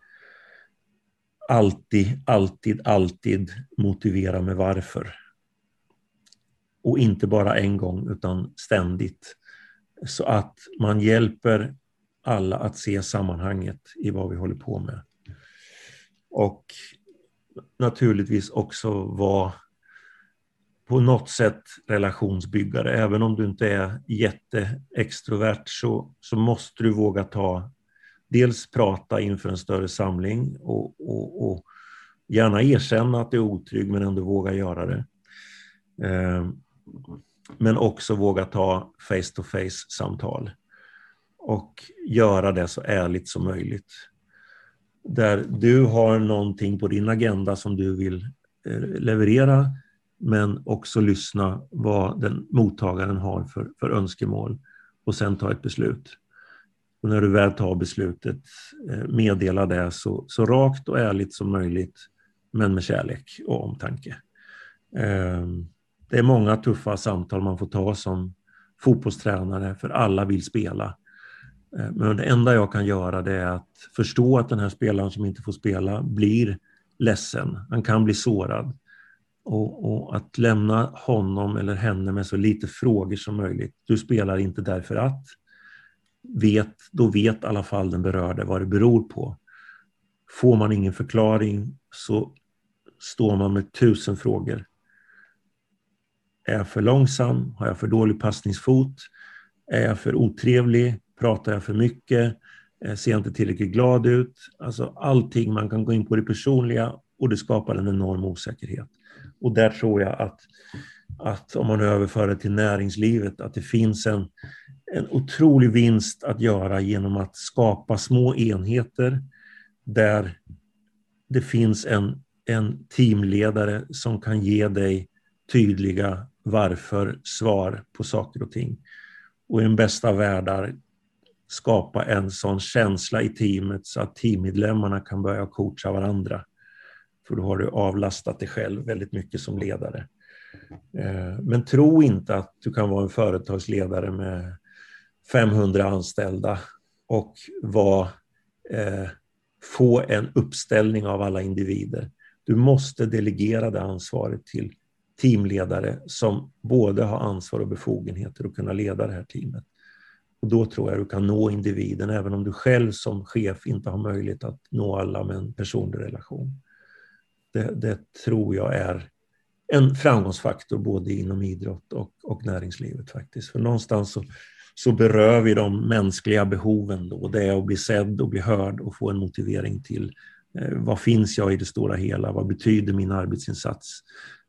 alltid, alltid, alltid motivera med varför. Och inte bara en gång, utan ständigt. Så att man hjälper alla att se sammanhanget i vad vi håller på med. Och naturligtvis också vara på något sätt relationsbyggare. Även om du inte är jätteextrovert så, så måste du våga ta dels prata inför en större samling och, och, och gärna erkänna att du är otrygg men ändå våga göra det. Eh, men också våga ta face to face samtal och göra det så ärligt som möjligt. Där du har någonting på din agenda som du vill eh, leverera men också lyssna vad den mottagaren har för, för önskemål och sen ta ett beslut. Och när du väl tar beslutet, eh, meddela det så, så rakt och ärligt som möjligt, men med kärlek och omtanke. Ehm, det är många tuffa samtal man får ta som fotbollstränare, för alla vill spela. Eh, men det enda jag kan göra det är att förstå att den här spelaren som inte får spela blir ledsen. Han kan bli sårad. Och, och, att lämna honom eller henne med så lite frågor som möjligt. Du spelar inte därför att vet, då vet i alla fall den berörde vad det beror på. Får man ingen förklaring så står man med tusen frågor. Är jag för långsam? Har jag för dålig passningsfot? Är jag för otrevlig? Pratar jag för mycket? Eh, ser jag inte tillräckligt glad ut? Alltså allting man kan gå in på det personliga och det skapar en enorm osäkerhet. Och där tror jag att, att om man överför det till näringslivet, att det finns en, en otrolig vinst att göra genom att skapa små enheter där det finns en, en teamledare som kan ge dig tydliga varför-svar på saker och ting. Och i den bästa världar skapa en sån känsla i teamet så att teammedlemmarna kan börja coacha varandra. För då har du avlastat dig själv väldigt mycket som ledare. Eh, men tro inte att du kan vara en företagsledare med 500 anställda och var, eh, få en uppställning av alla individer. Du måste delegera det ansvaret till teamledare som både har ansvar och befogenheter att kunna leda det här teamet. Och då tror jag du kan nå individen även om du själv som chef inte har möjlighet att nå alla med en personlig relation. Det, det tror jag är en framgångsfaktor både inom idrott och, och näringslivet faktiskt. För någonstans så så berör vi de mänskliga behoven då. Det är att bli sedd och bli hörd och få en motivering till eh, vad finns jag i det stora hela? Vad betyder min arbetsinsats?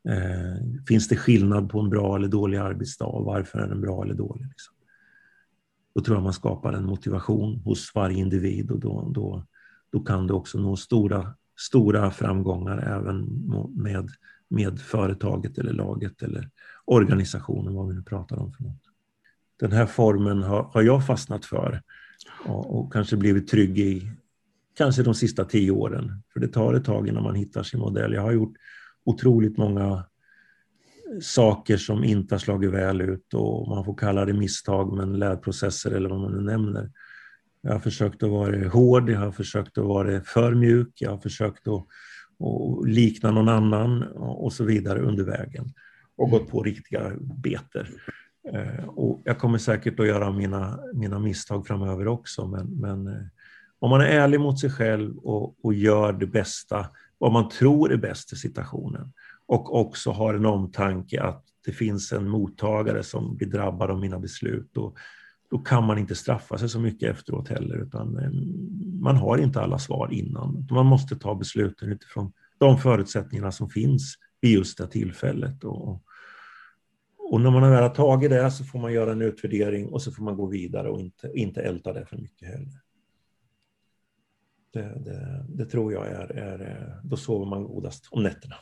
Eh, finns det skillnad på en bra eller dålig arbetsdag? Varför är den bra eller dålig? Liksom? Då tror jag man skapar en motivation hos varje individ och då, då, då kan du också nå stora, stora framgångar även med, med företaget eller laget eller organisationen, vad vi nu pratar om för något den här formen har, har jag fastnat för och, och, kanske blivit trygg i kanske de sista tio åren. För det tar ett tag innan man hittar sin modell. Jag har gjort otroligt många saker som inte har slagit väl ut och man får kalla det misstag men lärprocesser eller vad man nu nämner. Jag har försökt att vara hård, jag har försökt att vara för mjuk, jag har försökt att, att likna någon annan och så vidare under vägen och gått på riktiga beter. Eh, och jag kommer säkert att göra mina, mina misstag framöver också, men, men eh, om man är ärlig mot sig själv och, och gör det bästa, vad man tror är bäst i situationen och också har en omtanke att det finns en mottagare som blir drabbad av mina beslut, och, då kan man inte straffa sig så mycket efteråt heller, utan eh, man har inte alla svar innan. Man måste ta besluten utifrån de förutsättningarna som finns vid just det tillfället. Och, och när man väl har tagit det så får man göra en utvärdering och så får man gå vidare och inte, inte älta det för mycket heller. Det, det, det tror jag är, är, då sover man godast om nätterna.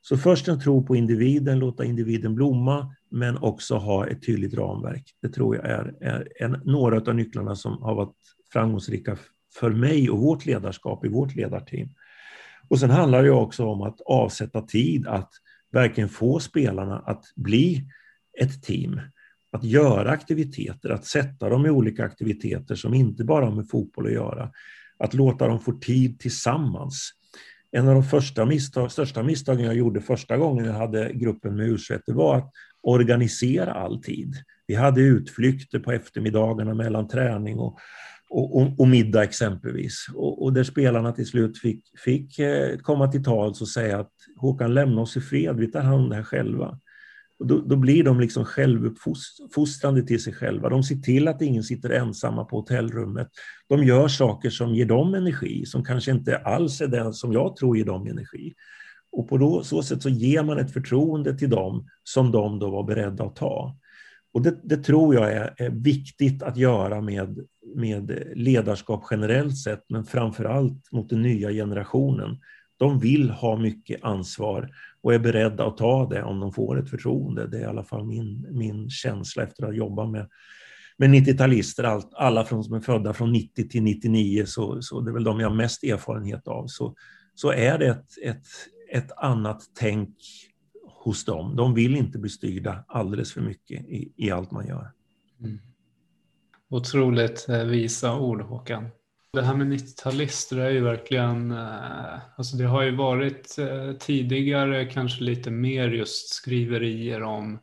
Så först en tro på individen, låta individen blomma, men också ha ett tydligt ramverk. Det tror jag är, är en, några av nycklarna som har varit framgångsrika för mig och vårt ledarskap i vårt ledarteam. Och sen handlar det också om att avsätta tid att verkligen få spelarna att bli ett team. Att göra aktiviteter, att sätta dem i olika aktiviteter som inte bara har med fotboll att göra. Att låta dem få tid tillsammans. En av de första misstag, största misstagen jag gjorde första gången jag hade gruppen med u var att organisera all tid. Vi hade utflykter på eftermiddagarna mellan träning och, och, och, och middag exempelvis. Och, och, där spelarna till slut fick, fick eh, komma till tals och säga att Håkan, lämna oss i fred, vi tar hand om det här själva. Och då, då, blir de liksom självuppfostrande till sig själva. De ser till att ingen sitter ensamma på hotellrummet. De gör saker som ger dem energi, som kanske inte alls är den som jag tror ger dem energi. Och på då, så sätt så ger man ett förtroende till dem som de då var beredda att ta. Och det, det tror jag är, är, viktigt att göra med, med ledarskap generellt sett, men framför allt mot den nya generationen. De vill ha mycket ansvar och är beredda att ta det om de får ett förtroende. Det är i alla fall min, min känsla efter att ha jobbat med, med 90-talister, alla från, som är födda från 90 till 99, så, så det är väl de jag har mest erfarenhet av, så, så är det ett, ett, ett annat tänk hos dem. De vill inte bli styrda alldeles för mycket i, i allt man gör. Mm. Otroligt eh, visa ord Håkan. Det här med 90-talister är ju verkligen, eh, alltså det har ju varit eh, tidigare kanske lite mer just skriverier om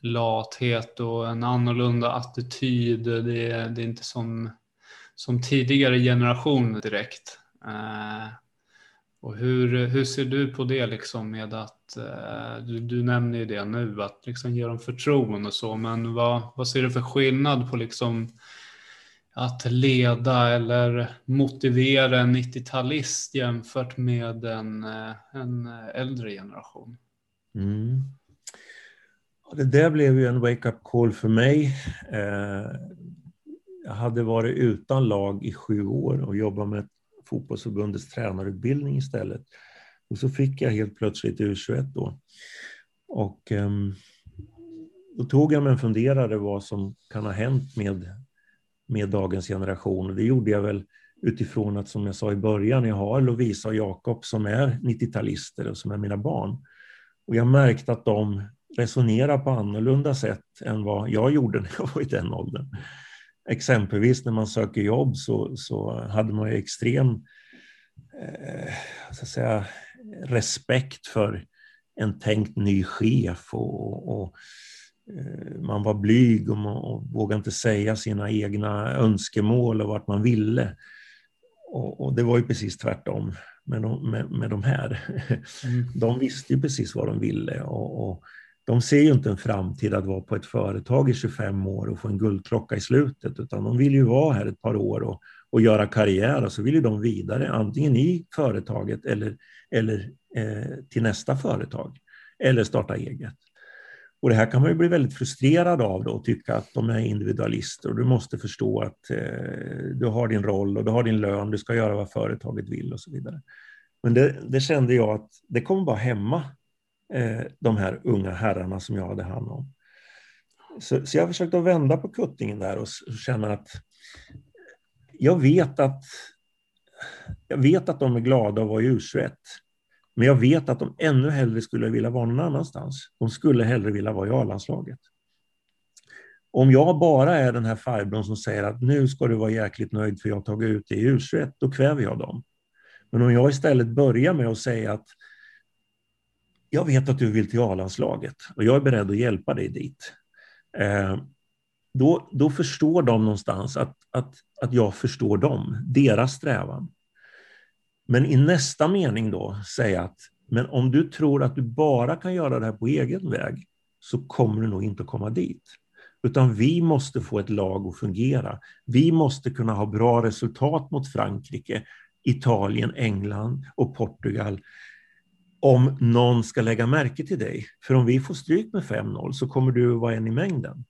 lathet och en annorlunda attityd. Det, det är inte som, som tidigare generation direkt. Eh, och hur, hur ser du på det liksom med att, du, du nämner ju det nu, att liksom ge dem förtroende och så, men vad, vad ser du för skillnad på liksom att leda eller motivera en 90-talist jämfört med en, eh, en äldre generation? Mm. Det där blev ju en wake-up call för mig. Eh, jag hade varit utan lag i sju år och jobbat med fotbollsförbundets tränarutbildning istället. Och så fick jag helt plötsligt U21 då. Och ehm, då tog jag mig en funderare vad som kan ha hänt med med dagens generation. Det gjorde jag väl utifrån att, som jag sa i början, jag har Lovisa och Jakob som är 90-talister och som är mina barn. Och jag märkte att de resonerar på annorlunda sätt än vad jag gjorde när jag var i den åldern. Exempelvis när man söker jobb så, så hade man ju extrem eh, så att säga, respekt för en tänkt ny chef och, och man var blyg och, man, och vågade inte säga sina egna önskemål och vart man ville. Och, och det var ju precis tvärtom med de, med, med de här. Mm. De visste ju precis vad de ville och, och, de ser ju inte en framtid att vara på ett företag i 25 år och få en guldklocka i slutet, utan de vill ju vara här ett par år och, och göra karriär och så vill ju de vidare, antingen i företaget eller, eller eh, till nästa företag eller starta eget. Och det här kan man ju bli väldigt frustrerad av då och tycka att de är individualister och du måste förstå att eh, du har din roll och du har din lön, du ska göra vad företaget vill och så vidare. Men det, det kände jag att det kommer bara hämma eh, de här unga herrarna som jag hade hand om. Så, så jag försökte att vända på kuttingen där och känna att jag vet att jag vet att de är glada att vara i U21. Men jag vet att de ännu hellre skulle vilja vara någon annanstans. De skulle hellre vilja vara i A-landslaget. Om jag bara är den här farbrorn som säger att nu ska du vara jäkligt nöjd för jag har tagit ut dig i U21, då kväver jag dem. Men om jag istället börjar med att säga att jag vet att du vill till A-landslaget och jag är beredd att hjälpa dig dit. Eh, då, då förstår de någonstans att, att, att jag förstår dem, deras strävan. Men i nästa mening då säga att men om du tror att du bara kan göra det här på egen väg så kommer du nog inte att komma dit. Utan vi måste få ett lag att fungera. Vi måste kunna ha bra resultat mot Frankrike, Italien, England och Portugal om någon ska lägga märke till dig. För om vi får stryk med 5-0 så kommer du att vara en i mängden.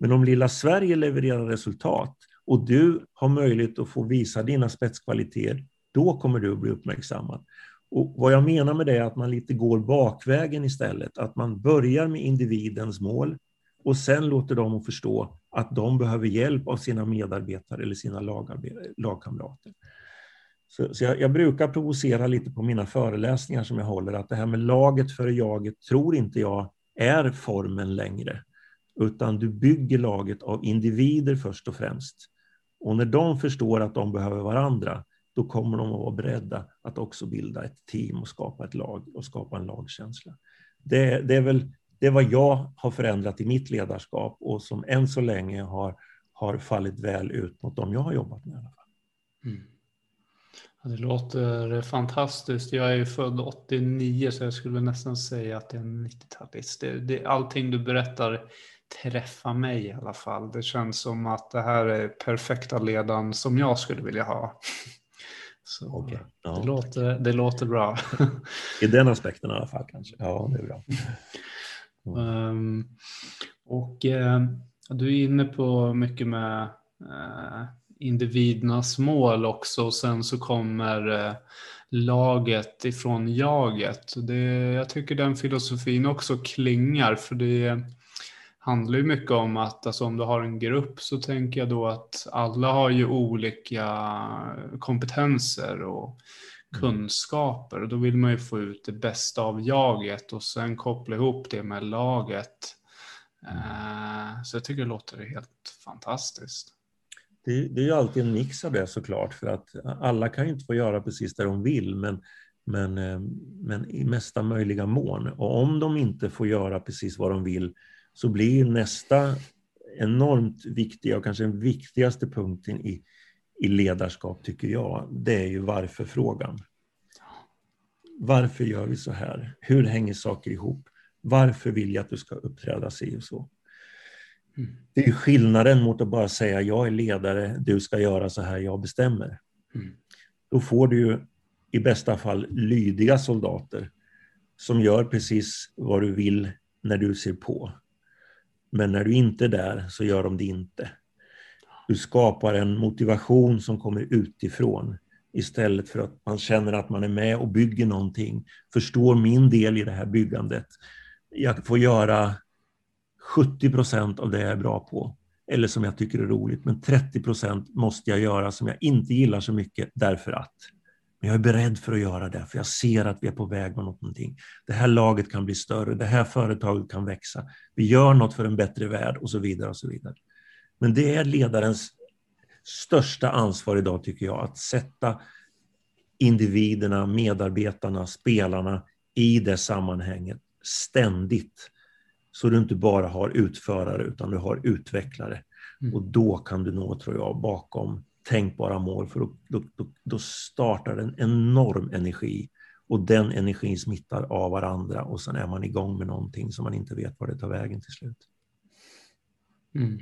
Men om lilla Sverige levererar resultat och du har möjlighet att få visa dina spetskvaliteter, då kommer du att bli uppmärksammad. Och vad jag menar med det är att man lite går bakvägen istället, att man börjar med individens mål och sen låter dem förstå att de behöver hjälp av sina medarbetare eller sina lagkamrater. Så, så jag, jag, brukar provocera lite på mina föreläsningar som jag håller, att det här med laget före jaget tror inte jag är formen längre, utan du bygger laget av individer först och främst. Och när de förstår att de behöver varandra, då kommer de att vara beredda att också bilda ett team och skapa ett lag och skapa en lagkänsla. Det, det är väl det är vad jag har förändrat i mitt ledarskap och som än så länge har, har fallit väl ut mot de jag har jobbat med. Mm. Ja, det låter fantastiskt. Jag är ju född 89 så jag skulle nästan säga att det är en 90-talist. Det, det, allting du berättar träffar mig i alla fall. Det känns som att det här är perfekta ledaren som jag skulle vilja ha. Så okay. ja. det, låter, det låter bra. I den aspekten i alla fall kanske. Ja, det är bra. Um, och uh, du är inne på mycket med uh, individernas mål också och sen så kommer uh, laget ifrån jaget. Det, jag tycker den filosofin också klingar för det handlar ju mycket om att alltså om du har en grupp så tänker jag då att alla har ju olika kompetenser och mm. kunskaper och då vill man ju få ut det bästa av jaget och sen koppla ihop det med laget. Eh, så jag tycker det låter helt fantastiskt. Det, det är ju alltid en mix av det såklart för att alla kan ju inte få göra precis det de vill men men, eh, men i mesta möjliga mån. Och om de inte får göra precis vad de vill så blir nästa enormt viktiga och kanske den viktigaste punkten i, i ledarskap, tycker jag, det är ju varför-frågan. Varför gör vi så här? Hur hänger saker ihop? Varför vill jag att du ska uppträda si och så? Mm. Det är skillnaden mot att bara säga jag är ledare, du ska göra så här, jag bestämmer. Mm. Då får du ju i bästa fall lydiga soldater som gör precis vad du vill när du ser på. Men när du inte är där så gör de det inte. Du skapar en motivation som kommer utifrån istället för att man känner att man är med och bygger någonting, förstår min del i det här byggandet. Jag får göra 70 procent av det jag är bra på, eller som jag tycker är roligt, men 30 procent måste jag göra som jag inte gillar så mycket därför att. Men jag är beredd för att göra det, för jag ser att vi är på väg mot någonting. Det här laget kan bli större, det här företaget kan växa. Vi gör något för en bättre värld och så vidare. och så vidare. Men det är ledarens största ansvar idag, tycker jag, att sätta individerna, medarbetarna, spelarna i det sammanhanget ständigt. Så du inte bara har utförare, utan du har utvecklare. Mm. Och då kan du nå, tror jag, bakom tänkbara mål, för då, då, då startar en enorm energi och den energin smittar av varandra och sen är man igång med någonting som man inte vet var det tar vägen till slut. Mm.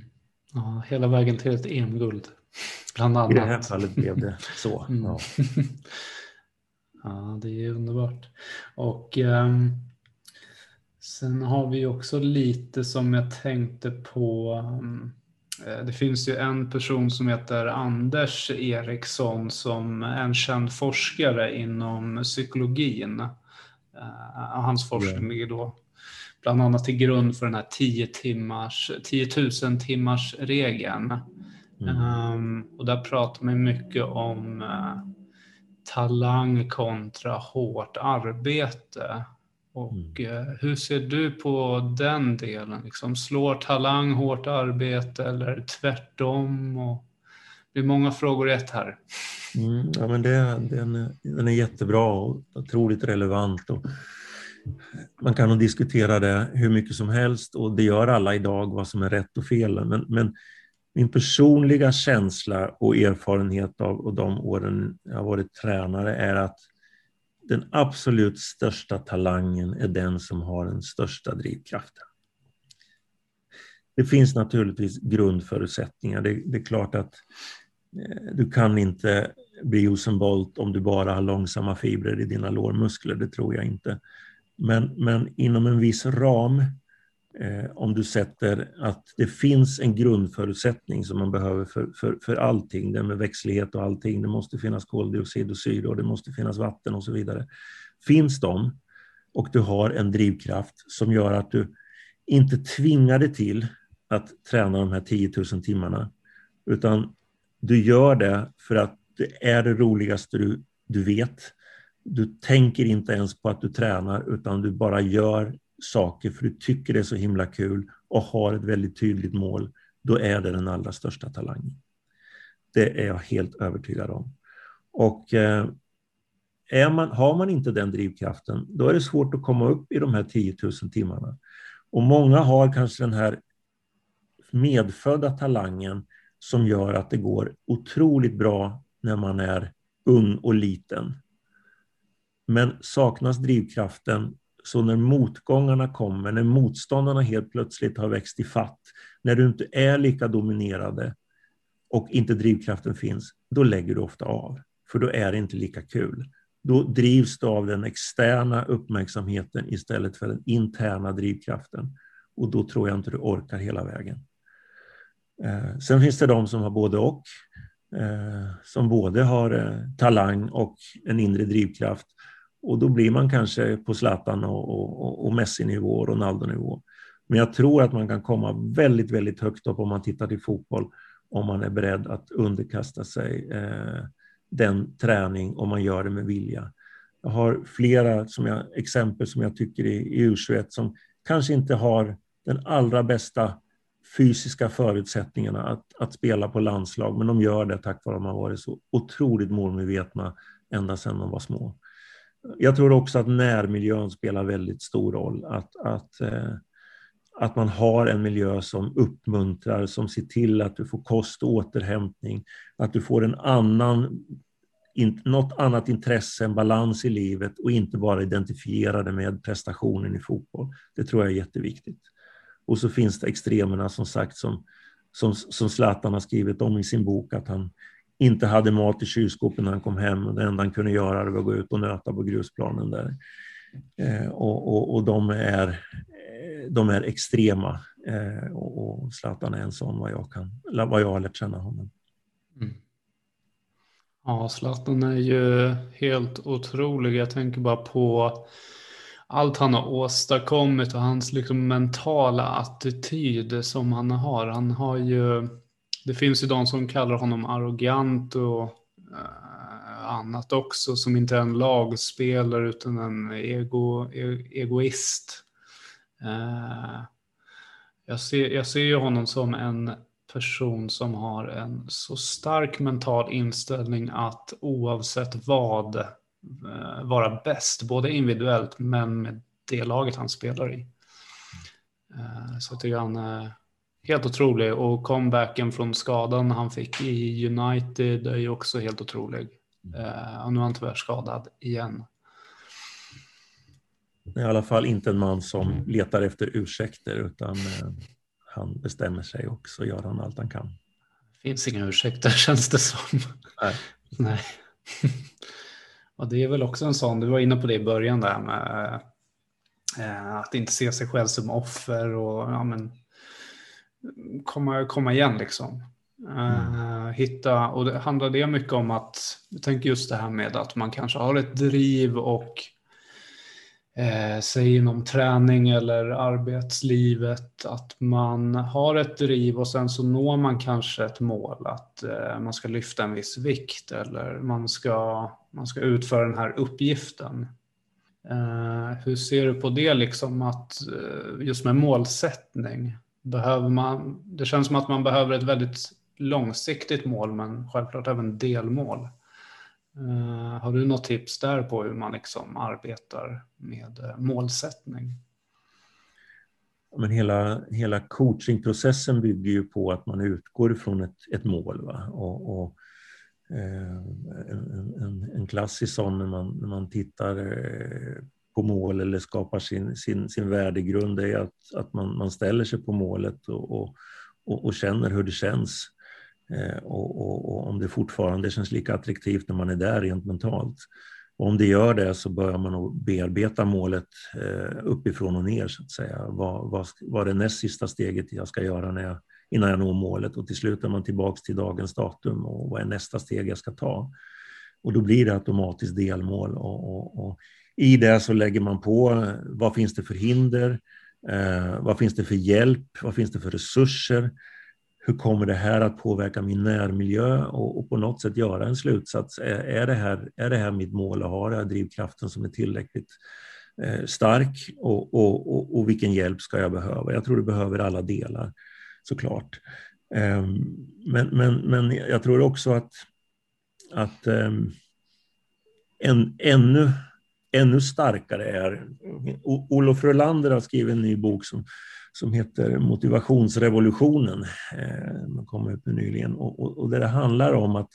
Ja, hela vägen till ett EM-guld, bland annat. I det här fallet blev det så. Mm. Ja. ja, det är underbart. Och um, sen har vi också lite som jag tänkte på um, det finns ju en person som heter Anders Eriksson som är en känd forskare inom psykologin. Eh, hans forskning ligger då bland annat till grund för den här 10, timmars, 10 000 timmars regeln. Mm. Um, och där pratar man mycket om uh, talang kontra hårt arbete. Och mm. Eh, hur ser du på den delen? Liksom, slår talang hårt arbete eller tvärtom? Och det är många frågor i ett här. Mm, ja, men det, den, är, den är jättebra och otroligt relevant. Och man kan nog diskutera det hur mycket som helst och det gör alla idag, vad som är rätt och fel. Men, men min personliga känsla och erfarenhet av de åren jag har varit tränare är att den absolut största talangen är den som har den största drivkraften. Det finns naturligtvis grundförutsättningar. Det, det är klart att eh, du kan inte bli Usain Bolt om du bara har långsamma fibrer i dina lårmuskler, det tror jag inte. Men, men inom en viss ram Eh, om du sätter att det finns en grundförutsättning som man behöver för, för, för allting, det med växtlighet och allting. Det måste finnas koldioxid och syre och det måste finnas vatten och så vidare. Finns de och du har en drivkraft som gör att du inte tvingar dig till att träna de här 10 000 timmarna, utan du gör det för att det är det roligaste du, du vet. Du tänker inte ens på att du tränar, utan du bara gör saker för du tycker det är så himla kul och har ett väldigt tydligt mål, då är det den allra största talangen. Det är jag helt övertygad om. Och eh, är man, har man inte den drivkraften, då är det svårt att komma upp i de här 10 000 timmarna. Och många har kanske den här medfödda talangen som gör att det går otroligt bra när man är ung och liten. Men saknas drivkraften så när motgångarna kommer, när motståndarna helt plötsligt har växt i fatt, när du inte är lika dominerade och inte drivkraften finns, då lägger du ofta av. För då är det inte lika kul. Då drivs du av den externa uppmärksamheten istället för den interna drivkraften. Och då tror jag inte du orkar hela vägen. Eh, sen finns det de som har både och. Eh, som både har eh, talang och en inre drivkraft och då blir man kanske på Zlatan och, och, och Messi-nivå och Ronaldo-nivå. Men jag tror att man kan komma väldigt, väldigt högt upp om man tittar till fotboll, om man är beredd att underkasta sig eh, den träning och man gör det med vilja. Jag har flera som jag, exempel som jag tycker i, i U21 som kanske inte har den allra bästa fysiska förutsättningarna att, att spela på landslag, men de gör det tack vare att de har varit så otroligt målmedvetna ända sedan de var små jag tror också att närmiljön spelar väldigt stor roll. Att, att, eh, att man har en miljö som uppmuntrar, som ser till att du får kost och återhämtning, att du får en annan, något annat intresse, en balans i livet och inte bara identifiera det med prestationen i fotboll. Det tror jag är jätteviktigt. Och så finns det extremerna som sagt som, som, som Zlatan har skrivit om i sin bok, att han inte hade mat i kylskåpet när han kom hem det enda han kunde göra var att gå ut och nöta på grusplanen där. Eh, och, och, och, de, är, eh, de är extrema eh, och, och Zlatan är en sån vad jag, kan, vad jag har lärt känna honom. Mm. Ja, Zlatan är ju helt otrolig. Jag tänker bara på allt han har åstadkommit och hans liksom mentala attityd som han har. Han har ju det finns ju de som kallar honom arrogant och eh, annat också, som inte är en lagspelare utan en ego, e egoist. Eh, jag, ser, jag ser ju honom som en person som har en så stark mental inställning att oavsett vad eh, vara bäst, både individuellt men med det laget han spelar i. Så jag tycker han helt otrolig och comebacken från skadan han fick i United är ju också helt otrolig. Uh, och nu är han tyvärr skadad igen. I alla fall inte en man som letar efter ursäkter utan uh, han bestämmer sig och så gör han allt han kan. Det finns inga ursäkter känns det som. Nej. Nej. och det är väl också en sån, du var inne på det i början där med uh, att inte se sig själv som offer och ja, men, komma, komma igen liksom. Uh, hitta, och det handlar det mycket om att, jag tänker just det här med att man kanske har ett driv och eh, säg inom träning eller arbetslivet, att man har ett driv och sen så når man kanske ett mål, att eh, man ska lyfta en viss vikt eller man ska man ska utföra den här uppgiften. Eh, hur ser du på det, liksom att eh, just med målsättning? Behöver man, det känns som att man behöver ett väldigt långsiktigt mål, men självklart även delmål. Uh, har du något tips där på hur man liksom arbetar med uh, målsättning? Men hela, hela coachingprocessen bygger ju på att man utgår från ett, ett mål. Va? Och, och eh, en, en, en, klassisk sån när man, när man tittar eh, på mål eller skapar sin, sin, sin värdegrund är att, att man, man ställer sig på målet och, och, och, och känner hur det känns. Eh, och, och, och, om det fortfarande känns lika attraktivt när man är där rent mentalt. Och om det gör det så börjar man bearbeta målet eh, uppifrån och ner så att säga. Vad, vad, vad är det näst sista steget jag ska göra när jag, innan jag når målet? Och till slut är man tillbaks till dagens datum och vad är nästa steg jag ska ta? Och då blir det automatiskt delmål och, och, och i det så lägger man på eh, vad finns det för hinder? Eh, vad finns det för hjälp? Vad finns det för resurser? hur kommer det här att påverka min närmiljö och, och på något sätt göra en slutsats. Är, är, det här, är det här mitt mål och har jag drivkraften som är tillräckligt eh, stark och, och, och, och, vilken hjälp ska jag behöva? Jag tror du behöver alla delar såklart. Eh, men, men, men jag tror också att, att eh, en, ännu, ännu starkare är... Olof Rölander har skrivit en ny bok som som heter Motivationsrevolutionen. Eh, Den kom ut nyligen. Och, och, och det handlar om att,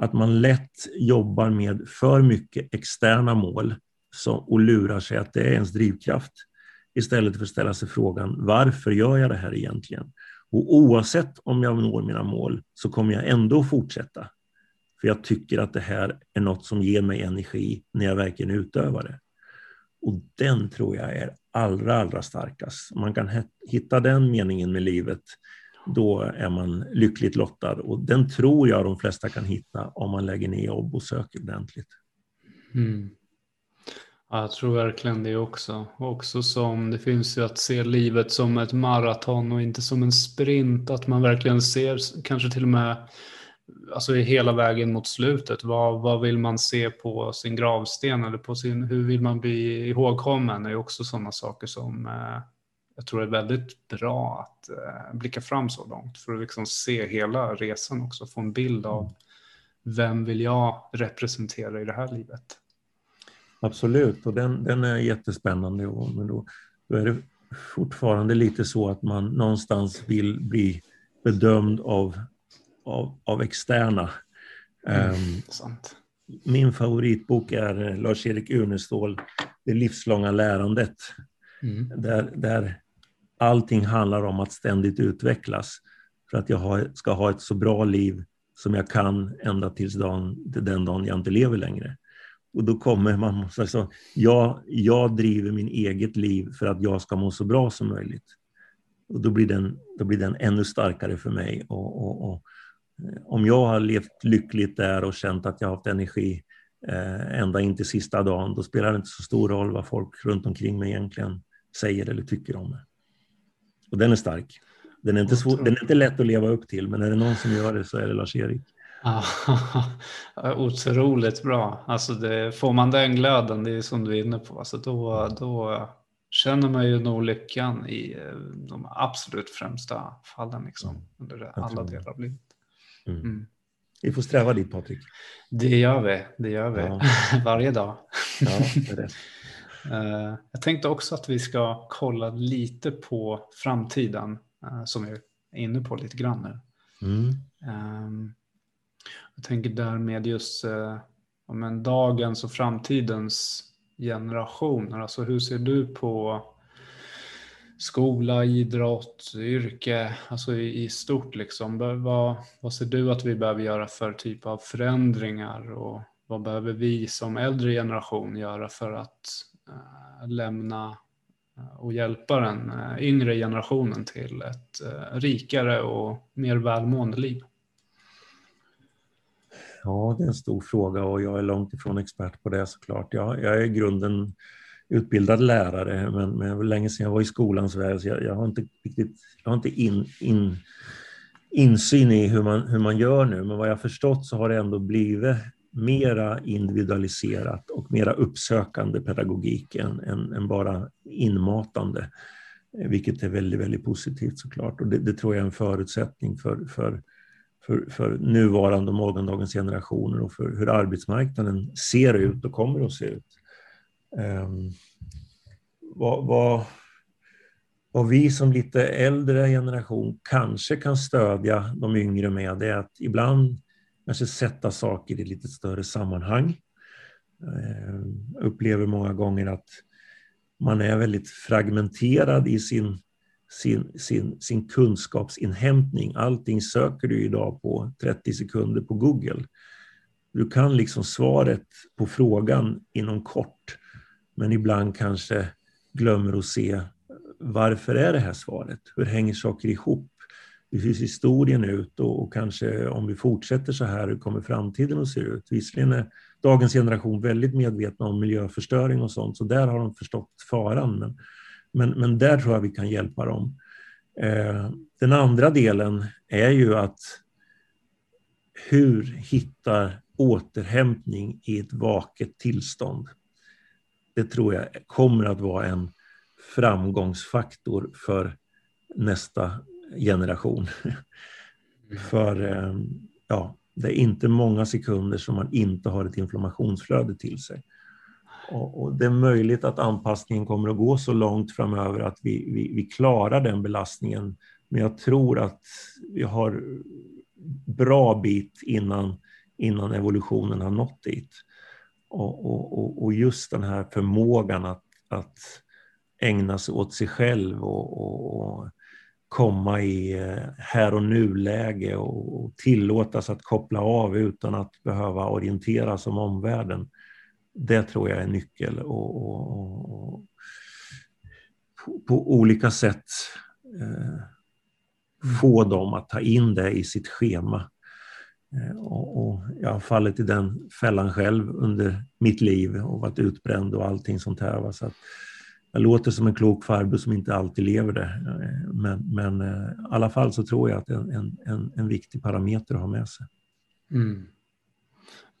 att man lätt jobbar med för mycket externa mål som, och lurar sig att det är ens drivkraft. Istället för att ställa sig frågan varför gör jag det här egentligen? Och oavsett om jag når mina mål så kommer jag ändå fortsätta. För jag tycker att det här är något som ger mig energi när jag verkligen utövar det. Och den tror jag är allra, allra starkast. Om man kan hitta den meningen med livet, då är man lyckligt lottad. Och den tror jag de flesta kan hitta om man lägger ner jobb och söker ordentligt. Mm. Ja, jag tror verkligen det också. Också som det finns ju att se livet som ett maraton och inte som en sprint. Att man verkligen ser kanske till och med alltså hela vägen mot slutet. Vad, vad vill man se på sin gravsten eller på sin, hur vill man bli ihågkommen? Det är också sådana saker som eh, jag tror är väldigt bra att eh, blicka fram så långt för att liksom se hela resan också, få en bild av vem vill jag representera i det här livet? Absolut, och den, den är jättespännande. Och, men då, då är det fortfarande lite så att man någonstans vill bli bedömd av av, av externa. Mm, um, min favoritbok är Lars-Erik Unestål, Det livslånga lärandet. Mm. Där, där allting handlar om att ständigt utvecklas för att jag har, ska ha ett så bra liv som jag kan ända tills dagen, till den dagen jag inte lever längre. Och då kommer man, alltså, jag, jag driver min eget liv för att jag ska må så bra som möjligt. Och då blir den, då blir den ännu starkare för mig. Och, och, och om jag har levt lyckligt där och känt att jag har haft energi eh, ända in till sista dagen, då spelar det inte så stor roll vad folk runt omkring mig egentligen säger eller tycker om det. Och den är stark. Den är inte, svår, den är inte lätt att leva upp till, men är det någon som gör det så är det Lars-Erik. otroligt bra. Alltså det, får man den glöden, det är som du är inne på, alltså då, då känner man ju nog lyckan i eh, de absolut främsta fallen liksom, mm. under alla delar av livet. Mm. mm. Vi får sträva dit Patrik. Det gör vi, det gör vi. Ja. Varje dag. Ja, det är det. Eh, jag tänkte också att vi ska kolla lite på framtiden eh, som vi är inne på lite grann nu. Mm. Ehm, jag tänker därmed just eh, om dagens och framtidens generationer. Alltså hur ser du på skola, idrott, yrke, alltså i, i stort liksom. Vad, vad ser du att vi behöver göra för typ av förändringar och vad behöver vi som äldre generation göra för att äh, lämna eh, och hjälpa den äh, yngre generationen till ett äh, rikare och mer välmående liv? Ja, det är en stor fråga och jag är långt ifrån expert på det såklart. Jag, jag är i grunden utbildad lärare, men, men det var länge sedan jag var i skolans värld, så jag, jag har inte riktigt, jag har inte in, in, insyn i hur man, hur man gör nu, men vad jag förstått så har det ändå blivit mera individualiserat och mera uppsökande pedagogik än, än, än bara inmatande. Vilket är väldigt, väldigt positivt såklart. Och det, det tror jag är en förutsättning för, för, för, för nuvarande och morgondagens generationer och för hur arbetsmarknaden ser ut och kommer att se ut. Um, vad, vad, vad vi som lite äldre generation kanske kan stödja de yngre med det är att ibland kanske sätta saker i lite större sammanhang. Jag upplever många gånger att man är väldigt fragmenterad i sin, sin, sin, sin kunskapsinhämtning. Allting söker du idag på 30 sekunder på Google. Du kan liksom svaret på frågan inom kort, men ibland kanske glömmer att se varför är det här svaret? Hur hänger saker ihop? Hur ser historien ut och, och, kanske om vi fortsätter så här, hur kommer framtiden att se ut? Visserligen är dagens generation väldigt medvetna om miljöförstöring och sånt, så där har de förstått faran. Men, men, men där tror jag vi kan hjälpa dem. Eh, den andra delen är ju att hur hittar återhämtning i ett vaket tillstånd? Det tror jag kommer att vara en framgångsfaktor för nästa generation. Mm. för eh, ja, det är inte många sekunder som man inte har ett inflammationsflöde till sig. Och, och det är möjligt att anpassningen kommer att gå så långt framöver att vi, vi, vi klarar den belastningen. Men jag tror att vi har bra bit innan, innan evolutionen har nått dit. Och, och, och just den här förmågan att, att ägna sig åt sig själv och, och, komma i eh, här och nu-läge och tillåtas att koppla av utan att behöva orientera som omvärlden. Det tror jag är nyckel och, på, på, olika sätt eh, få dem att ta in det i sitt schema. Eh, och, och, jag har fallit i den fällan själv under mitt liv och varit utbränd och allting sånt här. Så att, jag låter som en klok farbror som inte alltid lever det. Eh, men, men eh, i alla fall så tror jag att det är en, en, en viktig parameter att ha med sig. Mm.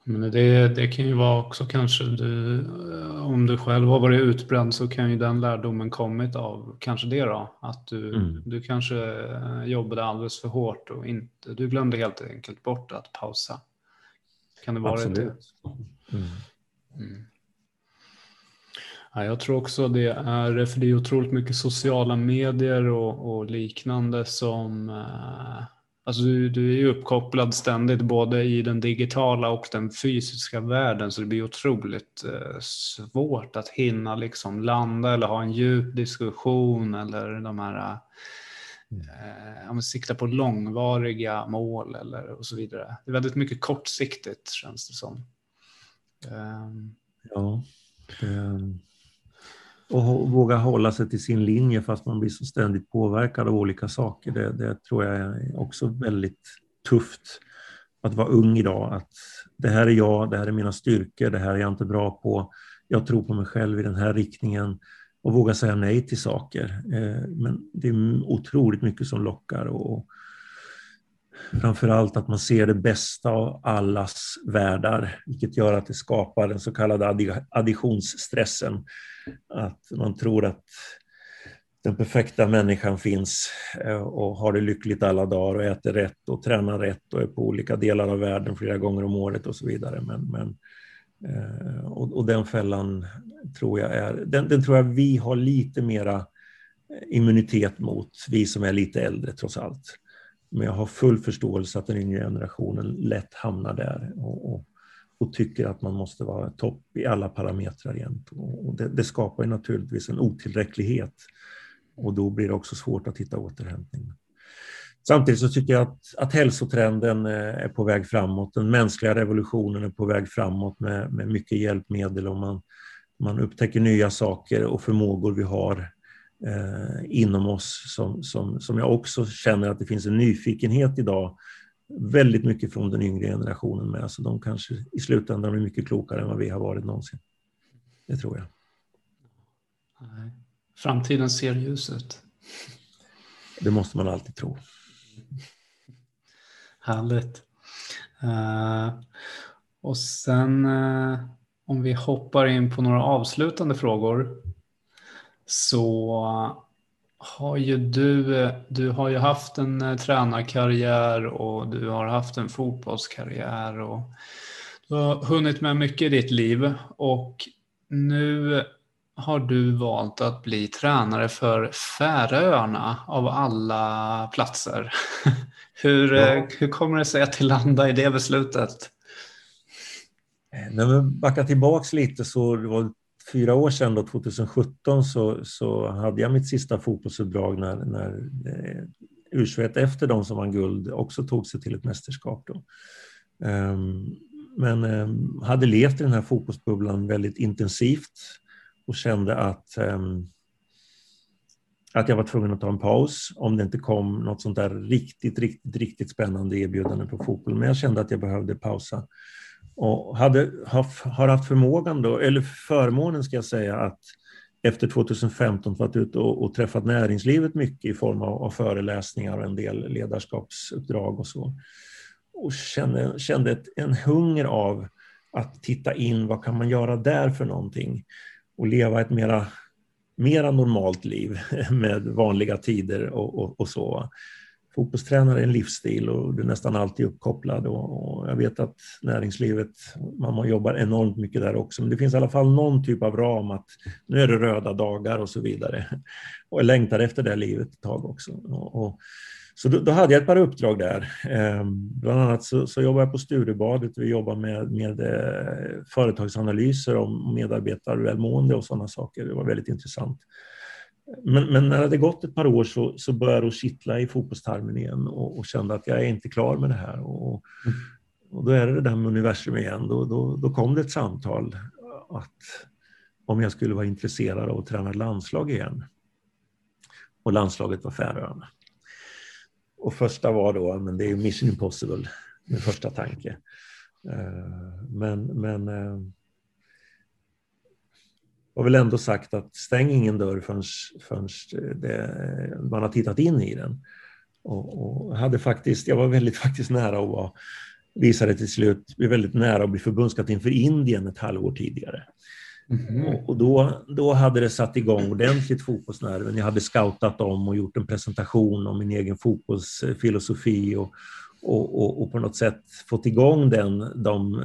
Men det, det kan ju vara också kanske du, eh, om du själv har varit utbränd så kan ju den lärdomen kommit av kanske det då. Att du, mm. du kanske eh, jobbade alldeles för hårt och inte, du glömde helt enkelt bort att pausa. Kan det vara Absolut. det? Mm. Mm. Ja, jag tror också det är, för det är otroligt mycket sociala medier och, och liknande som eh, Alltså du, du, är ju uppkopplad ständigt både i den digitala och den fysiska världen så det blir otroligt eh, svårt att hinna liksom landa eller ha en djup diskussion eller de här eh, sikta på långvariga mål eller och så vidare. Det är väldigt mycket kortsiktigt känns det som. Um, ja. Um och våga hålla sig till sin linje fast man blir så ständigt påverkad av olika saker. Det, det, tror jag är också väldigt tufft att vara ung idag. Att det här är jag, det här är mina styrkor, det här är jag inte bra på. Jag tror på mig själv i den här riktningen och våga säga nej till saker. Eh, men det är otroligt mycket som lockar och framför allt att man ser det bästa av allas världar, vilket gör att det skapar den så kallade additionsstressen att man tror att den perfekta människan finns eh, och har det lyckligt alla dagar och äter rätt och tränar rätt och är på olika delar av världen flera gånger om året och så vidare. Men, men eh, och, och, den fällan tror jag är, den, den, tror jag vi har lite mera eh, immunitet mot, vi som är lite äldre trots allt. Men jag har full förståelse att den yngre generationen lätt hamnar där och, och och tycker att man måste vara topp i alla parametrar jämt. Och det, det skapar ju naturligtvis en otillräcklighet och då blir det också svårt att hitta återhämtning. Samtidigt så tycker jag att, att hälsotrenden eh, är på väg framåt. Den mänskliga revolutionen är på väg framåt med, med mycket hjälpmedel och man, man upptäcker nya saker och förmågor vi har inom oss som, som, som jag också känner att det finns en nyfikenhet idag väldigt mycket från den yngre generationen med. Så de kanske i slutändan blir mycket klokare än vad vi har varit någonsin. Det tror jag. Framtiden ser ljus ut. Det måste man alltid tro. Härligt. Uh, Och sen eh, om vi hoppar in på några avslutande frågor så har ju du, du har ju haft en eh, tränarkarriär och du har haft en fotbollskarriär och du har hunnit med mycket i ditt liv och nu har du valt att bli tränare för Färöarna av alla platser. hur, ja. Eh, hur kommer det sig att du landade i det beslutet? Eh, när vi backar tillbaks lite så det var fyra år sedan, då, 2017, så, så hade jag mitt sista fotbollsuppdrag när, när eh, U21 efter de som vann guld också tog sig till ett mästerskap. Då. Um, men um, hade levt i den här fotbollsbubblan väldigt intensivt och kände att, um, att jag var tvungen att ta en paus om det inte kom något sånt där riktigt, riktigt, riktigt spännande erbjudande på fotboll. Men jag kände att jag behövde pausa och hade, har haft förmågan då, eller förmånen ska jag säga, att efter 2015 varit ute och, och träffat näringslivet mycket i form av, av, föreläsningar och en del ledarskapsuppdrag och så. Och kände, kände ett, en hunger av att titta in, vad kan man göra där för någonting? Och leva ett mera, mera normalt liv med vanliga tider och, och, och så fotbollstränare är en livsstil och du är nästan alltid uppkopplad. Och, jag vet att näringslivet, man jobbar enormt mycket där också, men det finns i alla fall någon typ av ram att nu är det röda dagar och så vidare. Och jag längtar efter det livet ett tag också. Och, och, så då, då, hade jag ett par uppdrag där. Eh, bland annat så, så jobbar jag på Sturebadet. Vi jobbar med, med eh, företagsanalyser om medarbetarvälmående och sådana saker. Det var väldigt intressant. Men, men, när det hade gått ett par år så, så började det kittla i fotbollstarmen igen och, och, kände att jag är inte klar med det här. Och, mm. och då är det det där med universum igen. Då, då, då, kom det ett samtal att om jag skulle vara intresserad av att träna landslag igen. Och landslaget var Färöarna. Och första var då, men det är mission impossible, min första tanke. Eh, men, men eh, har väl ändå sagt att stäng ingen dörr förrän, förrän det, man har tittat in i den. Och, och, hade faktiskt, jag var väldigt faktiskt nära att vara, visade till slut, väldigt nära att bli förbundskapten för Indien ett halvår tidigare. Mm. Och, och, då, då hade det satt igång ordentligt fotbollsnerven. Jag hade scoutat om och gjort en presentation om min egen fotbollsfilosofi och, och, och, och på något sätt fått igång den, de,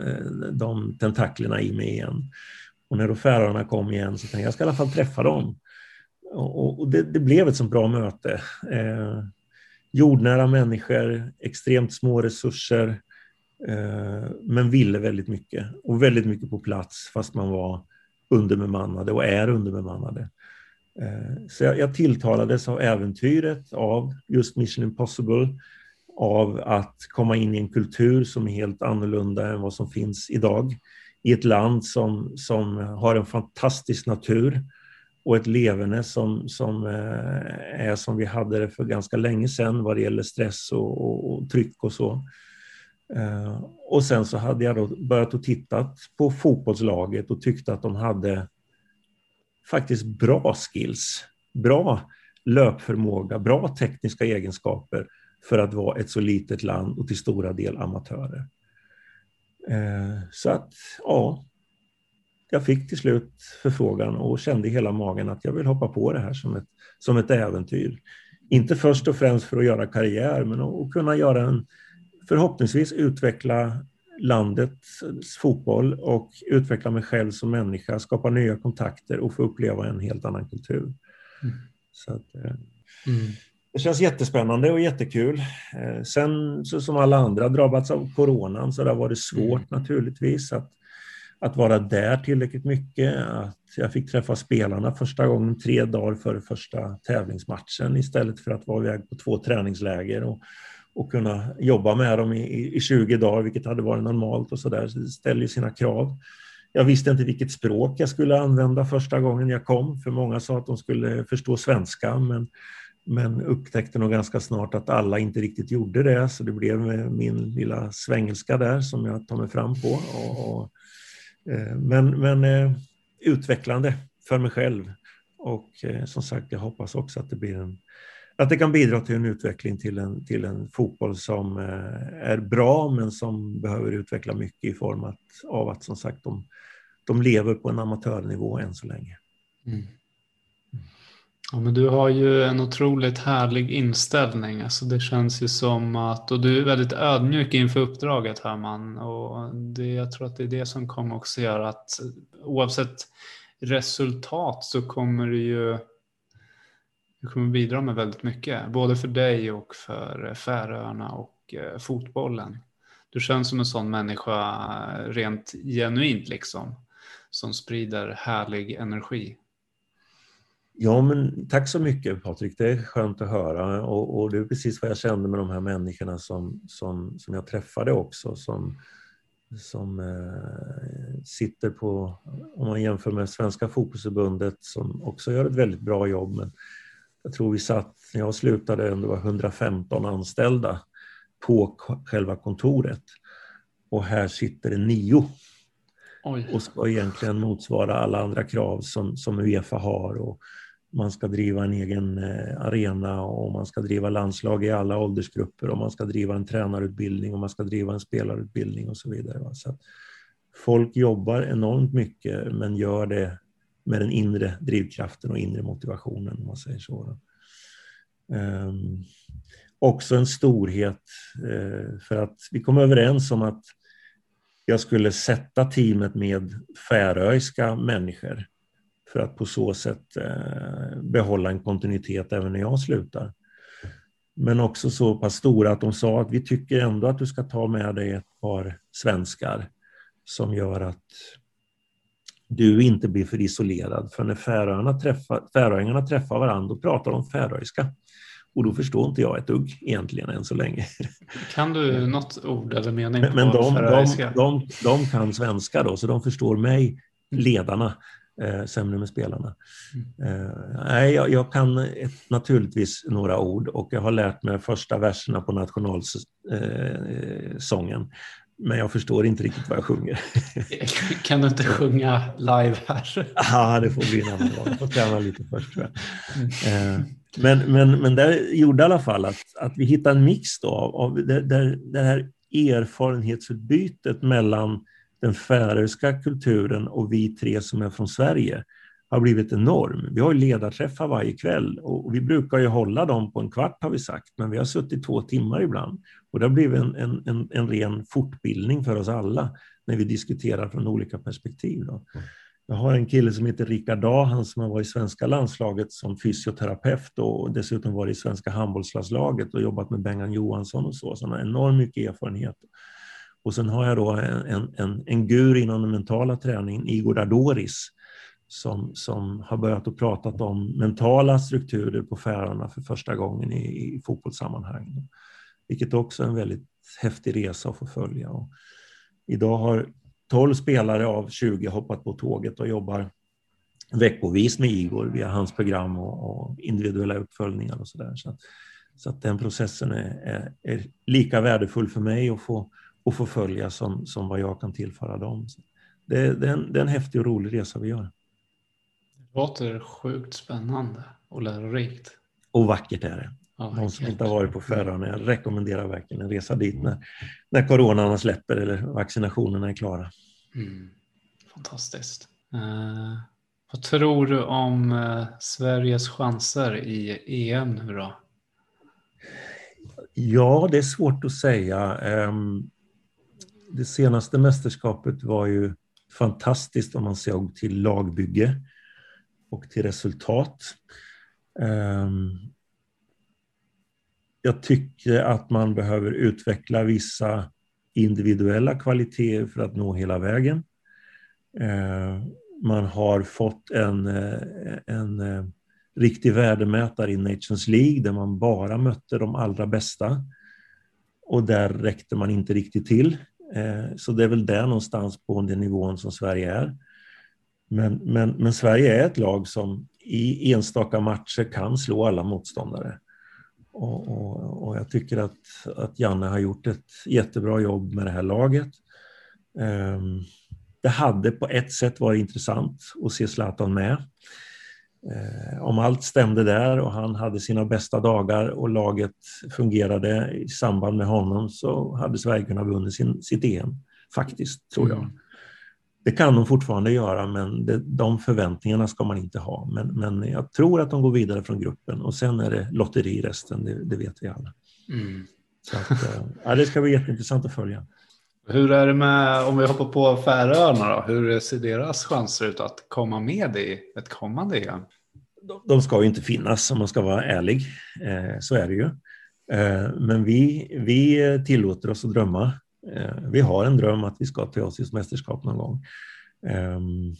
de tentaklerna i mig igen. Och när då Färöarna kom igen så tänkte jag, jag ska i alla fall träffa dem. Och, och det, det, blev ett så bra möte. Eh, jordnära människor, extremt små resurser, eh, men ville väldigt mycket. Och väldigt mycket på plats fast man var underbemannade och är underbemannade. Eh, så jag, jag tilltalades av äventyret, av just Mission Impossible, av att komma in i en kultur som är helt annorlunda än vad som finns idag i ett land som, som har en fantastisk natur och ett leverne som, som eh, är som vi hade det för ganska länge sedan vad det gäller stress och, och, och tryck och så. Eh, och sen så hade jag då börjat att titta på fotbollslaget och tyckte att de hade faktiskt bra skills, bra löpförmåga, bra tekniska egenskaper för att vara ett så litet land och till stora del amatörer. Eh, så att, ja, jag fick till slut förfrågan och kände i hela magen att jag vill hoppa på det här som ett, som ett äventyr. Inte först och främst för att göra karriär, men att kunna göra en, förhoppningsvis utveckla landets fotboll och utveckla mig själv som människa, skapa nya kontakter och få uppleva en helt annan kultur. Mm. Så att, eh, mm. Det känns jättespännande och jättekul. Eh, sen så som alla andra drabbats av coronan så det har varit svårt mm. naturligtvis att, att vara där tillräckligt mycket. Att jag fick träffa spelarna första gången tre dagar före första tävlingsmatchen istället för att vara iväg på två träningsläger och, och kunna jobba med dem i, i 20 dagar, vilket hade varit normalt och så där. Så det ställer ju sina krav. Jag visste inte vilket språk jag skulle använda första gången jag kom, för många sa att de skulle förstå svenska, men men upptäckte nog ganska snart att alla inte riktigt gjorde det, så det blev min lilla svengelska där som jag tar mig fram på. Och, och, eh, men men eh, utvecklande för mig själv. Och eh, som sagt, jag hoppas också att det blir en, att det kan bidra till en utveckling till en, till en fotboll som är bra men som behöver utveckla mycket i form att, av att som sagt de, de lever på en amatörnivå än så länge. Mm. Ja, men du har ju en otroligt härlig inställning. Alltså det känns ju som att, och du är väldigt ödmjuk inför uppdraget Herman. Och det, jag tror att det är det som kommer också göra att oavsett resultat så kommer du ju du kommer bidra med väldigt mycket. Både för dig och för Färöarna och eh, fotbollen. Du känns som en sån människa eh, rent genuint liksom. Som sprider härlig energi. Ja, men tack så mycket Patrik. Det är skönt att höra och, och, det är precis vad jag kände med de här människorna som, som, som jag träffade också. Som, som eh, sitter på, om man jämför med Svenska fotbollsförbundet som också gör ett väldigt bra jobb. Men jag tror vi satt, när jag slutade, det var 115 anställda på själva kontoret. Och här sitter det nio. Oj. Och ska egentligen motsvara alla andra krav som, som Uefa har. Och man ska driva en egen eh, arena och man ska driva landslag i alla åldersgrupper och man ska driva en tränarutbildning och man ska driva en spelarutbildning och så vidare. Så folk jobbar enormt mycket men gör det med den inre drivkraften och inre motivationen om man säger så. Um, också en storhet uh, för att vi kom överens om att jag skulle sätta teamet med färöiska människor för att på så sätt eh, behålla en kontinuitet även när jag slutar. Men också så pass stora att de sa att vi tycker ändå att du ska ta med dig ett par svenskar som gör att du inte blir för isolerad. För när färöarna träffar, färöingarna träffar varandra då pratar de färöiska. Och då förstår inte jag ett dugg egentligen än så länge. Kan du något ord eller mening men, på men de, färöiska? De, de, de kan svenska då, så de förstår mig, ledarna, eh, sämre med spelarna. Mm. Eh, jag, jag, kan ett, naturligtvis några ord och jag har lärt mig första verserna på nationalsången. Eh, men jag förstår inte riktigt vad jag sjunger. Kan du inte sjunga live här? Ja, det får bli en annan gång. Jag får träna lite först tror jag. Mm. Eh, men, men, men det gjorde i alla fall att, att vi hittade en mix då av, av det, där, det här erfarenhetsutbytet mellan den färöiska kulturen och vi tre som är från Sverige har blivit enorm. Vi har ledarträffar varje kväll och vi brukar ju hålla dem på en kvart har vi sagt, men vi har suttit två timmar ibland. Och det har blivit en, en, en, en ren fortbildning för oss alla när vi diskuterar från olika perspektiv. Då. Jag har en kille som heter Rickard Dahl, han som har varit i svenska landslaget som fysioterapeut och dessutom varit i svenska handbollslandslaget och jobbat med Bengan Johansson och så, så han har enormt mycket erfarenhet. Och sen har jag då en, en, en gur inom den mentala träningen, Igor Dadoris, som, som har börjat att prata om mentala strukturer på Färöarna för första gången i, i fotbollssammanhang. Vilket också är en väldigt häftig resa att få följa. Och idag har 12 spelare av 20 hoppat på tåget och jobbar veckovis med Igor via hans program och, och individuella uppföljningar och sådär. Så, att, så att den processen är, är, är, lika värdefull för mig att få, att få följa som, som vad jag kan tillföra dem. Det, det, är en, det är en häftig och rolig resa vi gör. Det låter sjukt spännande och lärorikt. Och vackert är det. Ja, De som inte har varit på Färöarna, jag rekommenderar verkligen en resa dit när, när coronan släpper eller vaccinationerna är klara. Mm. Fantastiskt. Eh, vad tror du om eh, Sveriges chanser i EM nu då? Ja, det är svårt att säga. Eh, det senaste mästerskapet var ju fantastiskt om man såg till lagbygge och till resultat. Ehm, jag tycker att man behöver utveckla vissa individuella kvaliteter för att nå hela vägen. Ehm, man har fått en, eh, en eh, riktig värdemätare i Nations League där man bara mötte de allra bästa. Och där räckte man inte riktigt till. Eh, så det är väl där någonstans på den nivån som Sverige är. Men, men, men Sverige är ett lag som i enstaka matcher kan slå alla motståndare. Och, och, och, jag tycker att, att Janne har gjort ett jättebra jobb med det här laget. Ehm, det hade på ett sätt varit intressant att se Zlatan med. Eh, om allt stämde där och han hade sina bästa dagar och laget fungerade i samband med honom så hade Sverige kunnat vunnit sin, sitt EM, faktiskt, tror jag. Mm. Det kan de fortfarande göra, men det, de förväntningarna ska man inte ha. Men, men jag tror att de går vidare från gruppen och sen är det lotteri resten, det, det vet vi alla. Mm. Så att, eh, ja, det ska bli jätteintressant att följa. Hur är det med, om vi hoppar på Färöarna då, hur ser deras chanser ut att komma med i ett kommande EM? De ska ju inte finnas om man ska vara ärlig, eh, så är det ju. Eh, men vi, vi tillåter oss att drömma. Eh, vi har en dröm att vi ska till Asiens mästerskap någon gång. Ehm,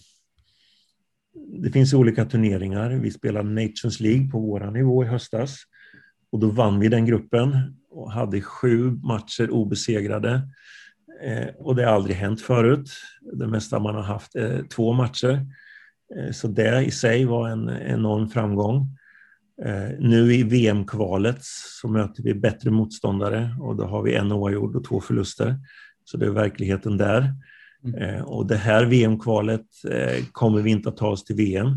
det finns olika turneringar. Vi spelade Nations League på vår nivå i höstas och då vann vi den gruppen och hade sju matcher obesegrade. Eh, och det har aldrig hänt förut. Det mesta man har haft är två matcher. Eh, så det i sig var en enorm framgång. Eh, nu i VM-kvalet så möter vi bättre motståndare och då har vi en oavgjord och två förluster. Så det är verkligheten där. Mm. Och det här VM-kvalet kommer vi inte att ta oss till VM.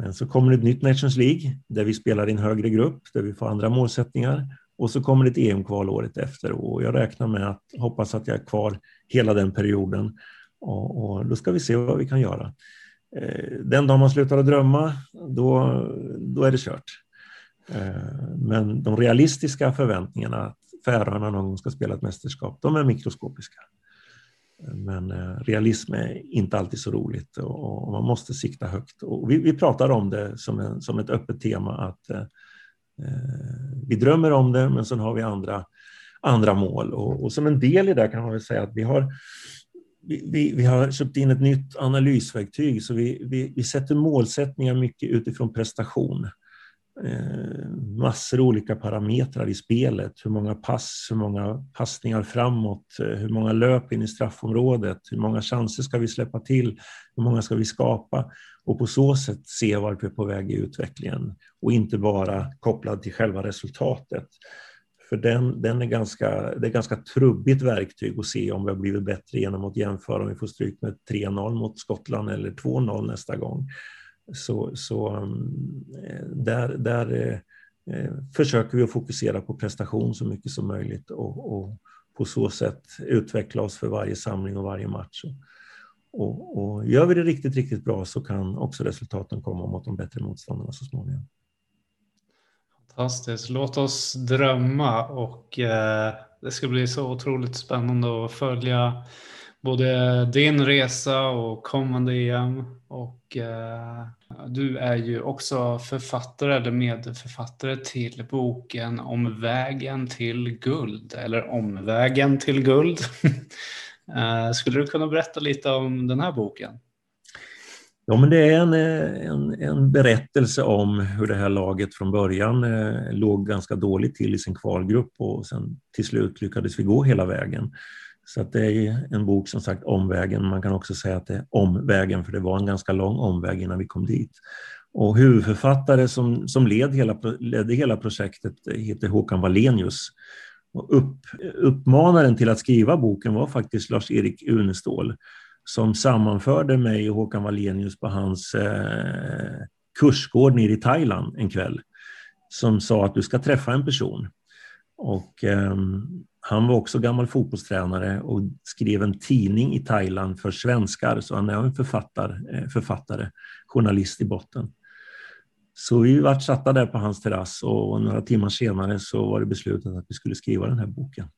Men så kommer det ett nytt Nations League där vi spelar i en högre grupp, där vi får andra målsättningar och så kommer det ett EM-kval året efter och jag räknar med att hoppas att jag är kvar hela den perioden. Och, och då ska vi se vad vi kan göra. Eh, den dag man slutar att drömma, då, då är det kört. Eh, men de realistiska förväntningarna att Färöarna någon gång ska spela ett mästerskap, de är mikroskopiska. Men eh, realism är inte alltid så roligt och man måste sikta högt. Och vi, vi pratar om det som, en, som ett öppet tema att Eh, Eh, vi drömmer om det, men sen har vi andra, andra mål. Och, och som en del i det kan man väl säga att vi har vi, vi, har köpt in ett nytt analysverktyg så vi, vi, vi sätter målsättningar mycket utifrån prestation. Eh, massor av olika parametrar i spelet. Hur många pass, hur många passningar framåt, eh, hur många löp in i straffområdet, hur många chanser ska vi släppa till, hur många ska vi skapa? Och på så sätt se vart vi är på väg i utvecklingen och inte bara kopplad till själva resultatet. För den, den är ganska, det är ganska trubbigt verktyg att se om vi har blivit bättre genom att jämföra om vi får stryk med 3-0 mot Skottland eller 2-0 nästa gång. Så, så um, där, där eh, eh, försöker vi att fokusera på prestation så mycket som möjligt och, och på så sätt utveckla oss för varje samling och varje match. Och, och, gör vi det riktigt, riktigt bra så kan också resultaten komma mot de bättre motståndarna så småningom. Fantastiskt. Låt oss drömma och eh, det ska bli så otroligt spännande att följa både din resa och kommande EM. Och eh, du är ju också författare eller medförfattare till boken Om vägen till guld eller Omvägen till guld. Eh, skulle du kunna berätta lite om den här boken? Ja, men det är en, eh, en, en, berättelse om hur det här laget från början eh, låg ganska dåligt till i sin kvalgrupp och sen till slut lyckades vi gå hela vägen. Så att det är en bok som sagt om vägen. Man kan också säga att det är om vägen för det var en ganska lång omväg innan vi kom dit. Och huvudförfattare som, som led hela, ledde hela projektet eh, heter Håkan Wallenius. Och upp, uppmanaren till att skriva boken var faktiskt Lars-Erik Unestål som sammanförde mig och Håkan Wallenius på hans eh, kursgård nere i Thailand en kväll. Som sa att du ska träffa en person. Och eh, han var också gammal fotbollstränare och skrev en tidning i Thailand för svenskar, så han är en författare, eh, författare journalist i botten. Så vi vart satta där på hans terrass och några timmar senare så var det beslutat att vi skulle skriva den här boken.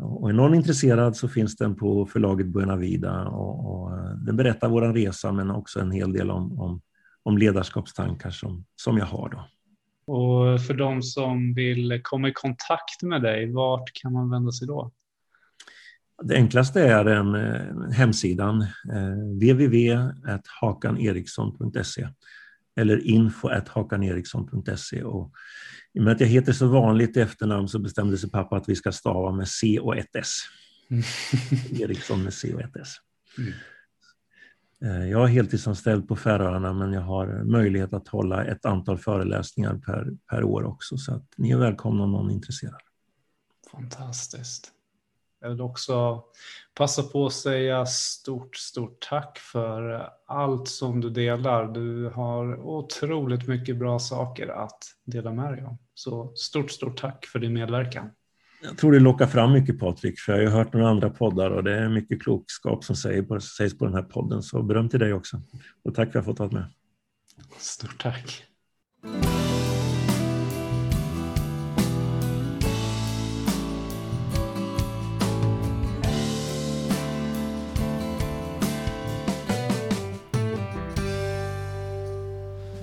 Och är någon intresserad så finns den på förlaget Buena Vida och, och eh, den berättar vår resa men också en hel del om, om, om ledarskapstankar som, som jag har. Då. Och för de som vill komma i kontakt med dig, vart kan man vända sig då? Det enklaste är en, eh, hemsidan eller info.hakaneriksson.se. Och I och med att jag heter så vanligt i efternamn så bestämde sig pappa att vi ska stava med C och ett S. Mm. Eriksson med C och ett S. Mm. Eh, jag är heltidsanställd på Färöarna men jag har möjlighet att hålla ett antal föreläsningar per, per år också så att ni är välkomna om någon är intresserad. Fantastiskt. Jag vill också passa på att säga stort, stort tack för allt som du delar. Du har otroligt mycket bra saker att dela med dig om. Så stort, stort tack för din medverkan. Jag tror det lockar fram mycket Patrik, för jag har hört några andra poddar och det är mycket klokskap som sägs på den här podden. Så beröm till dig också. Och tack för att jag fått vara med. Stort tack.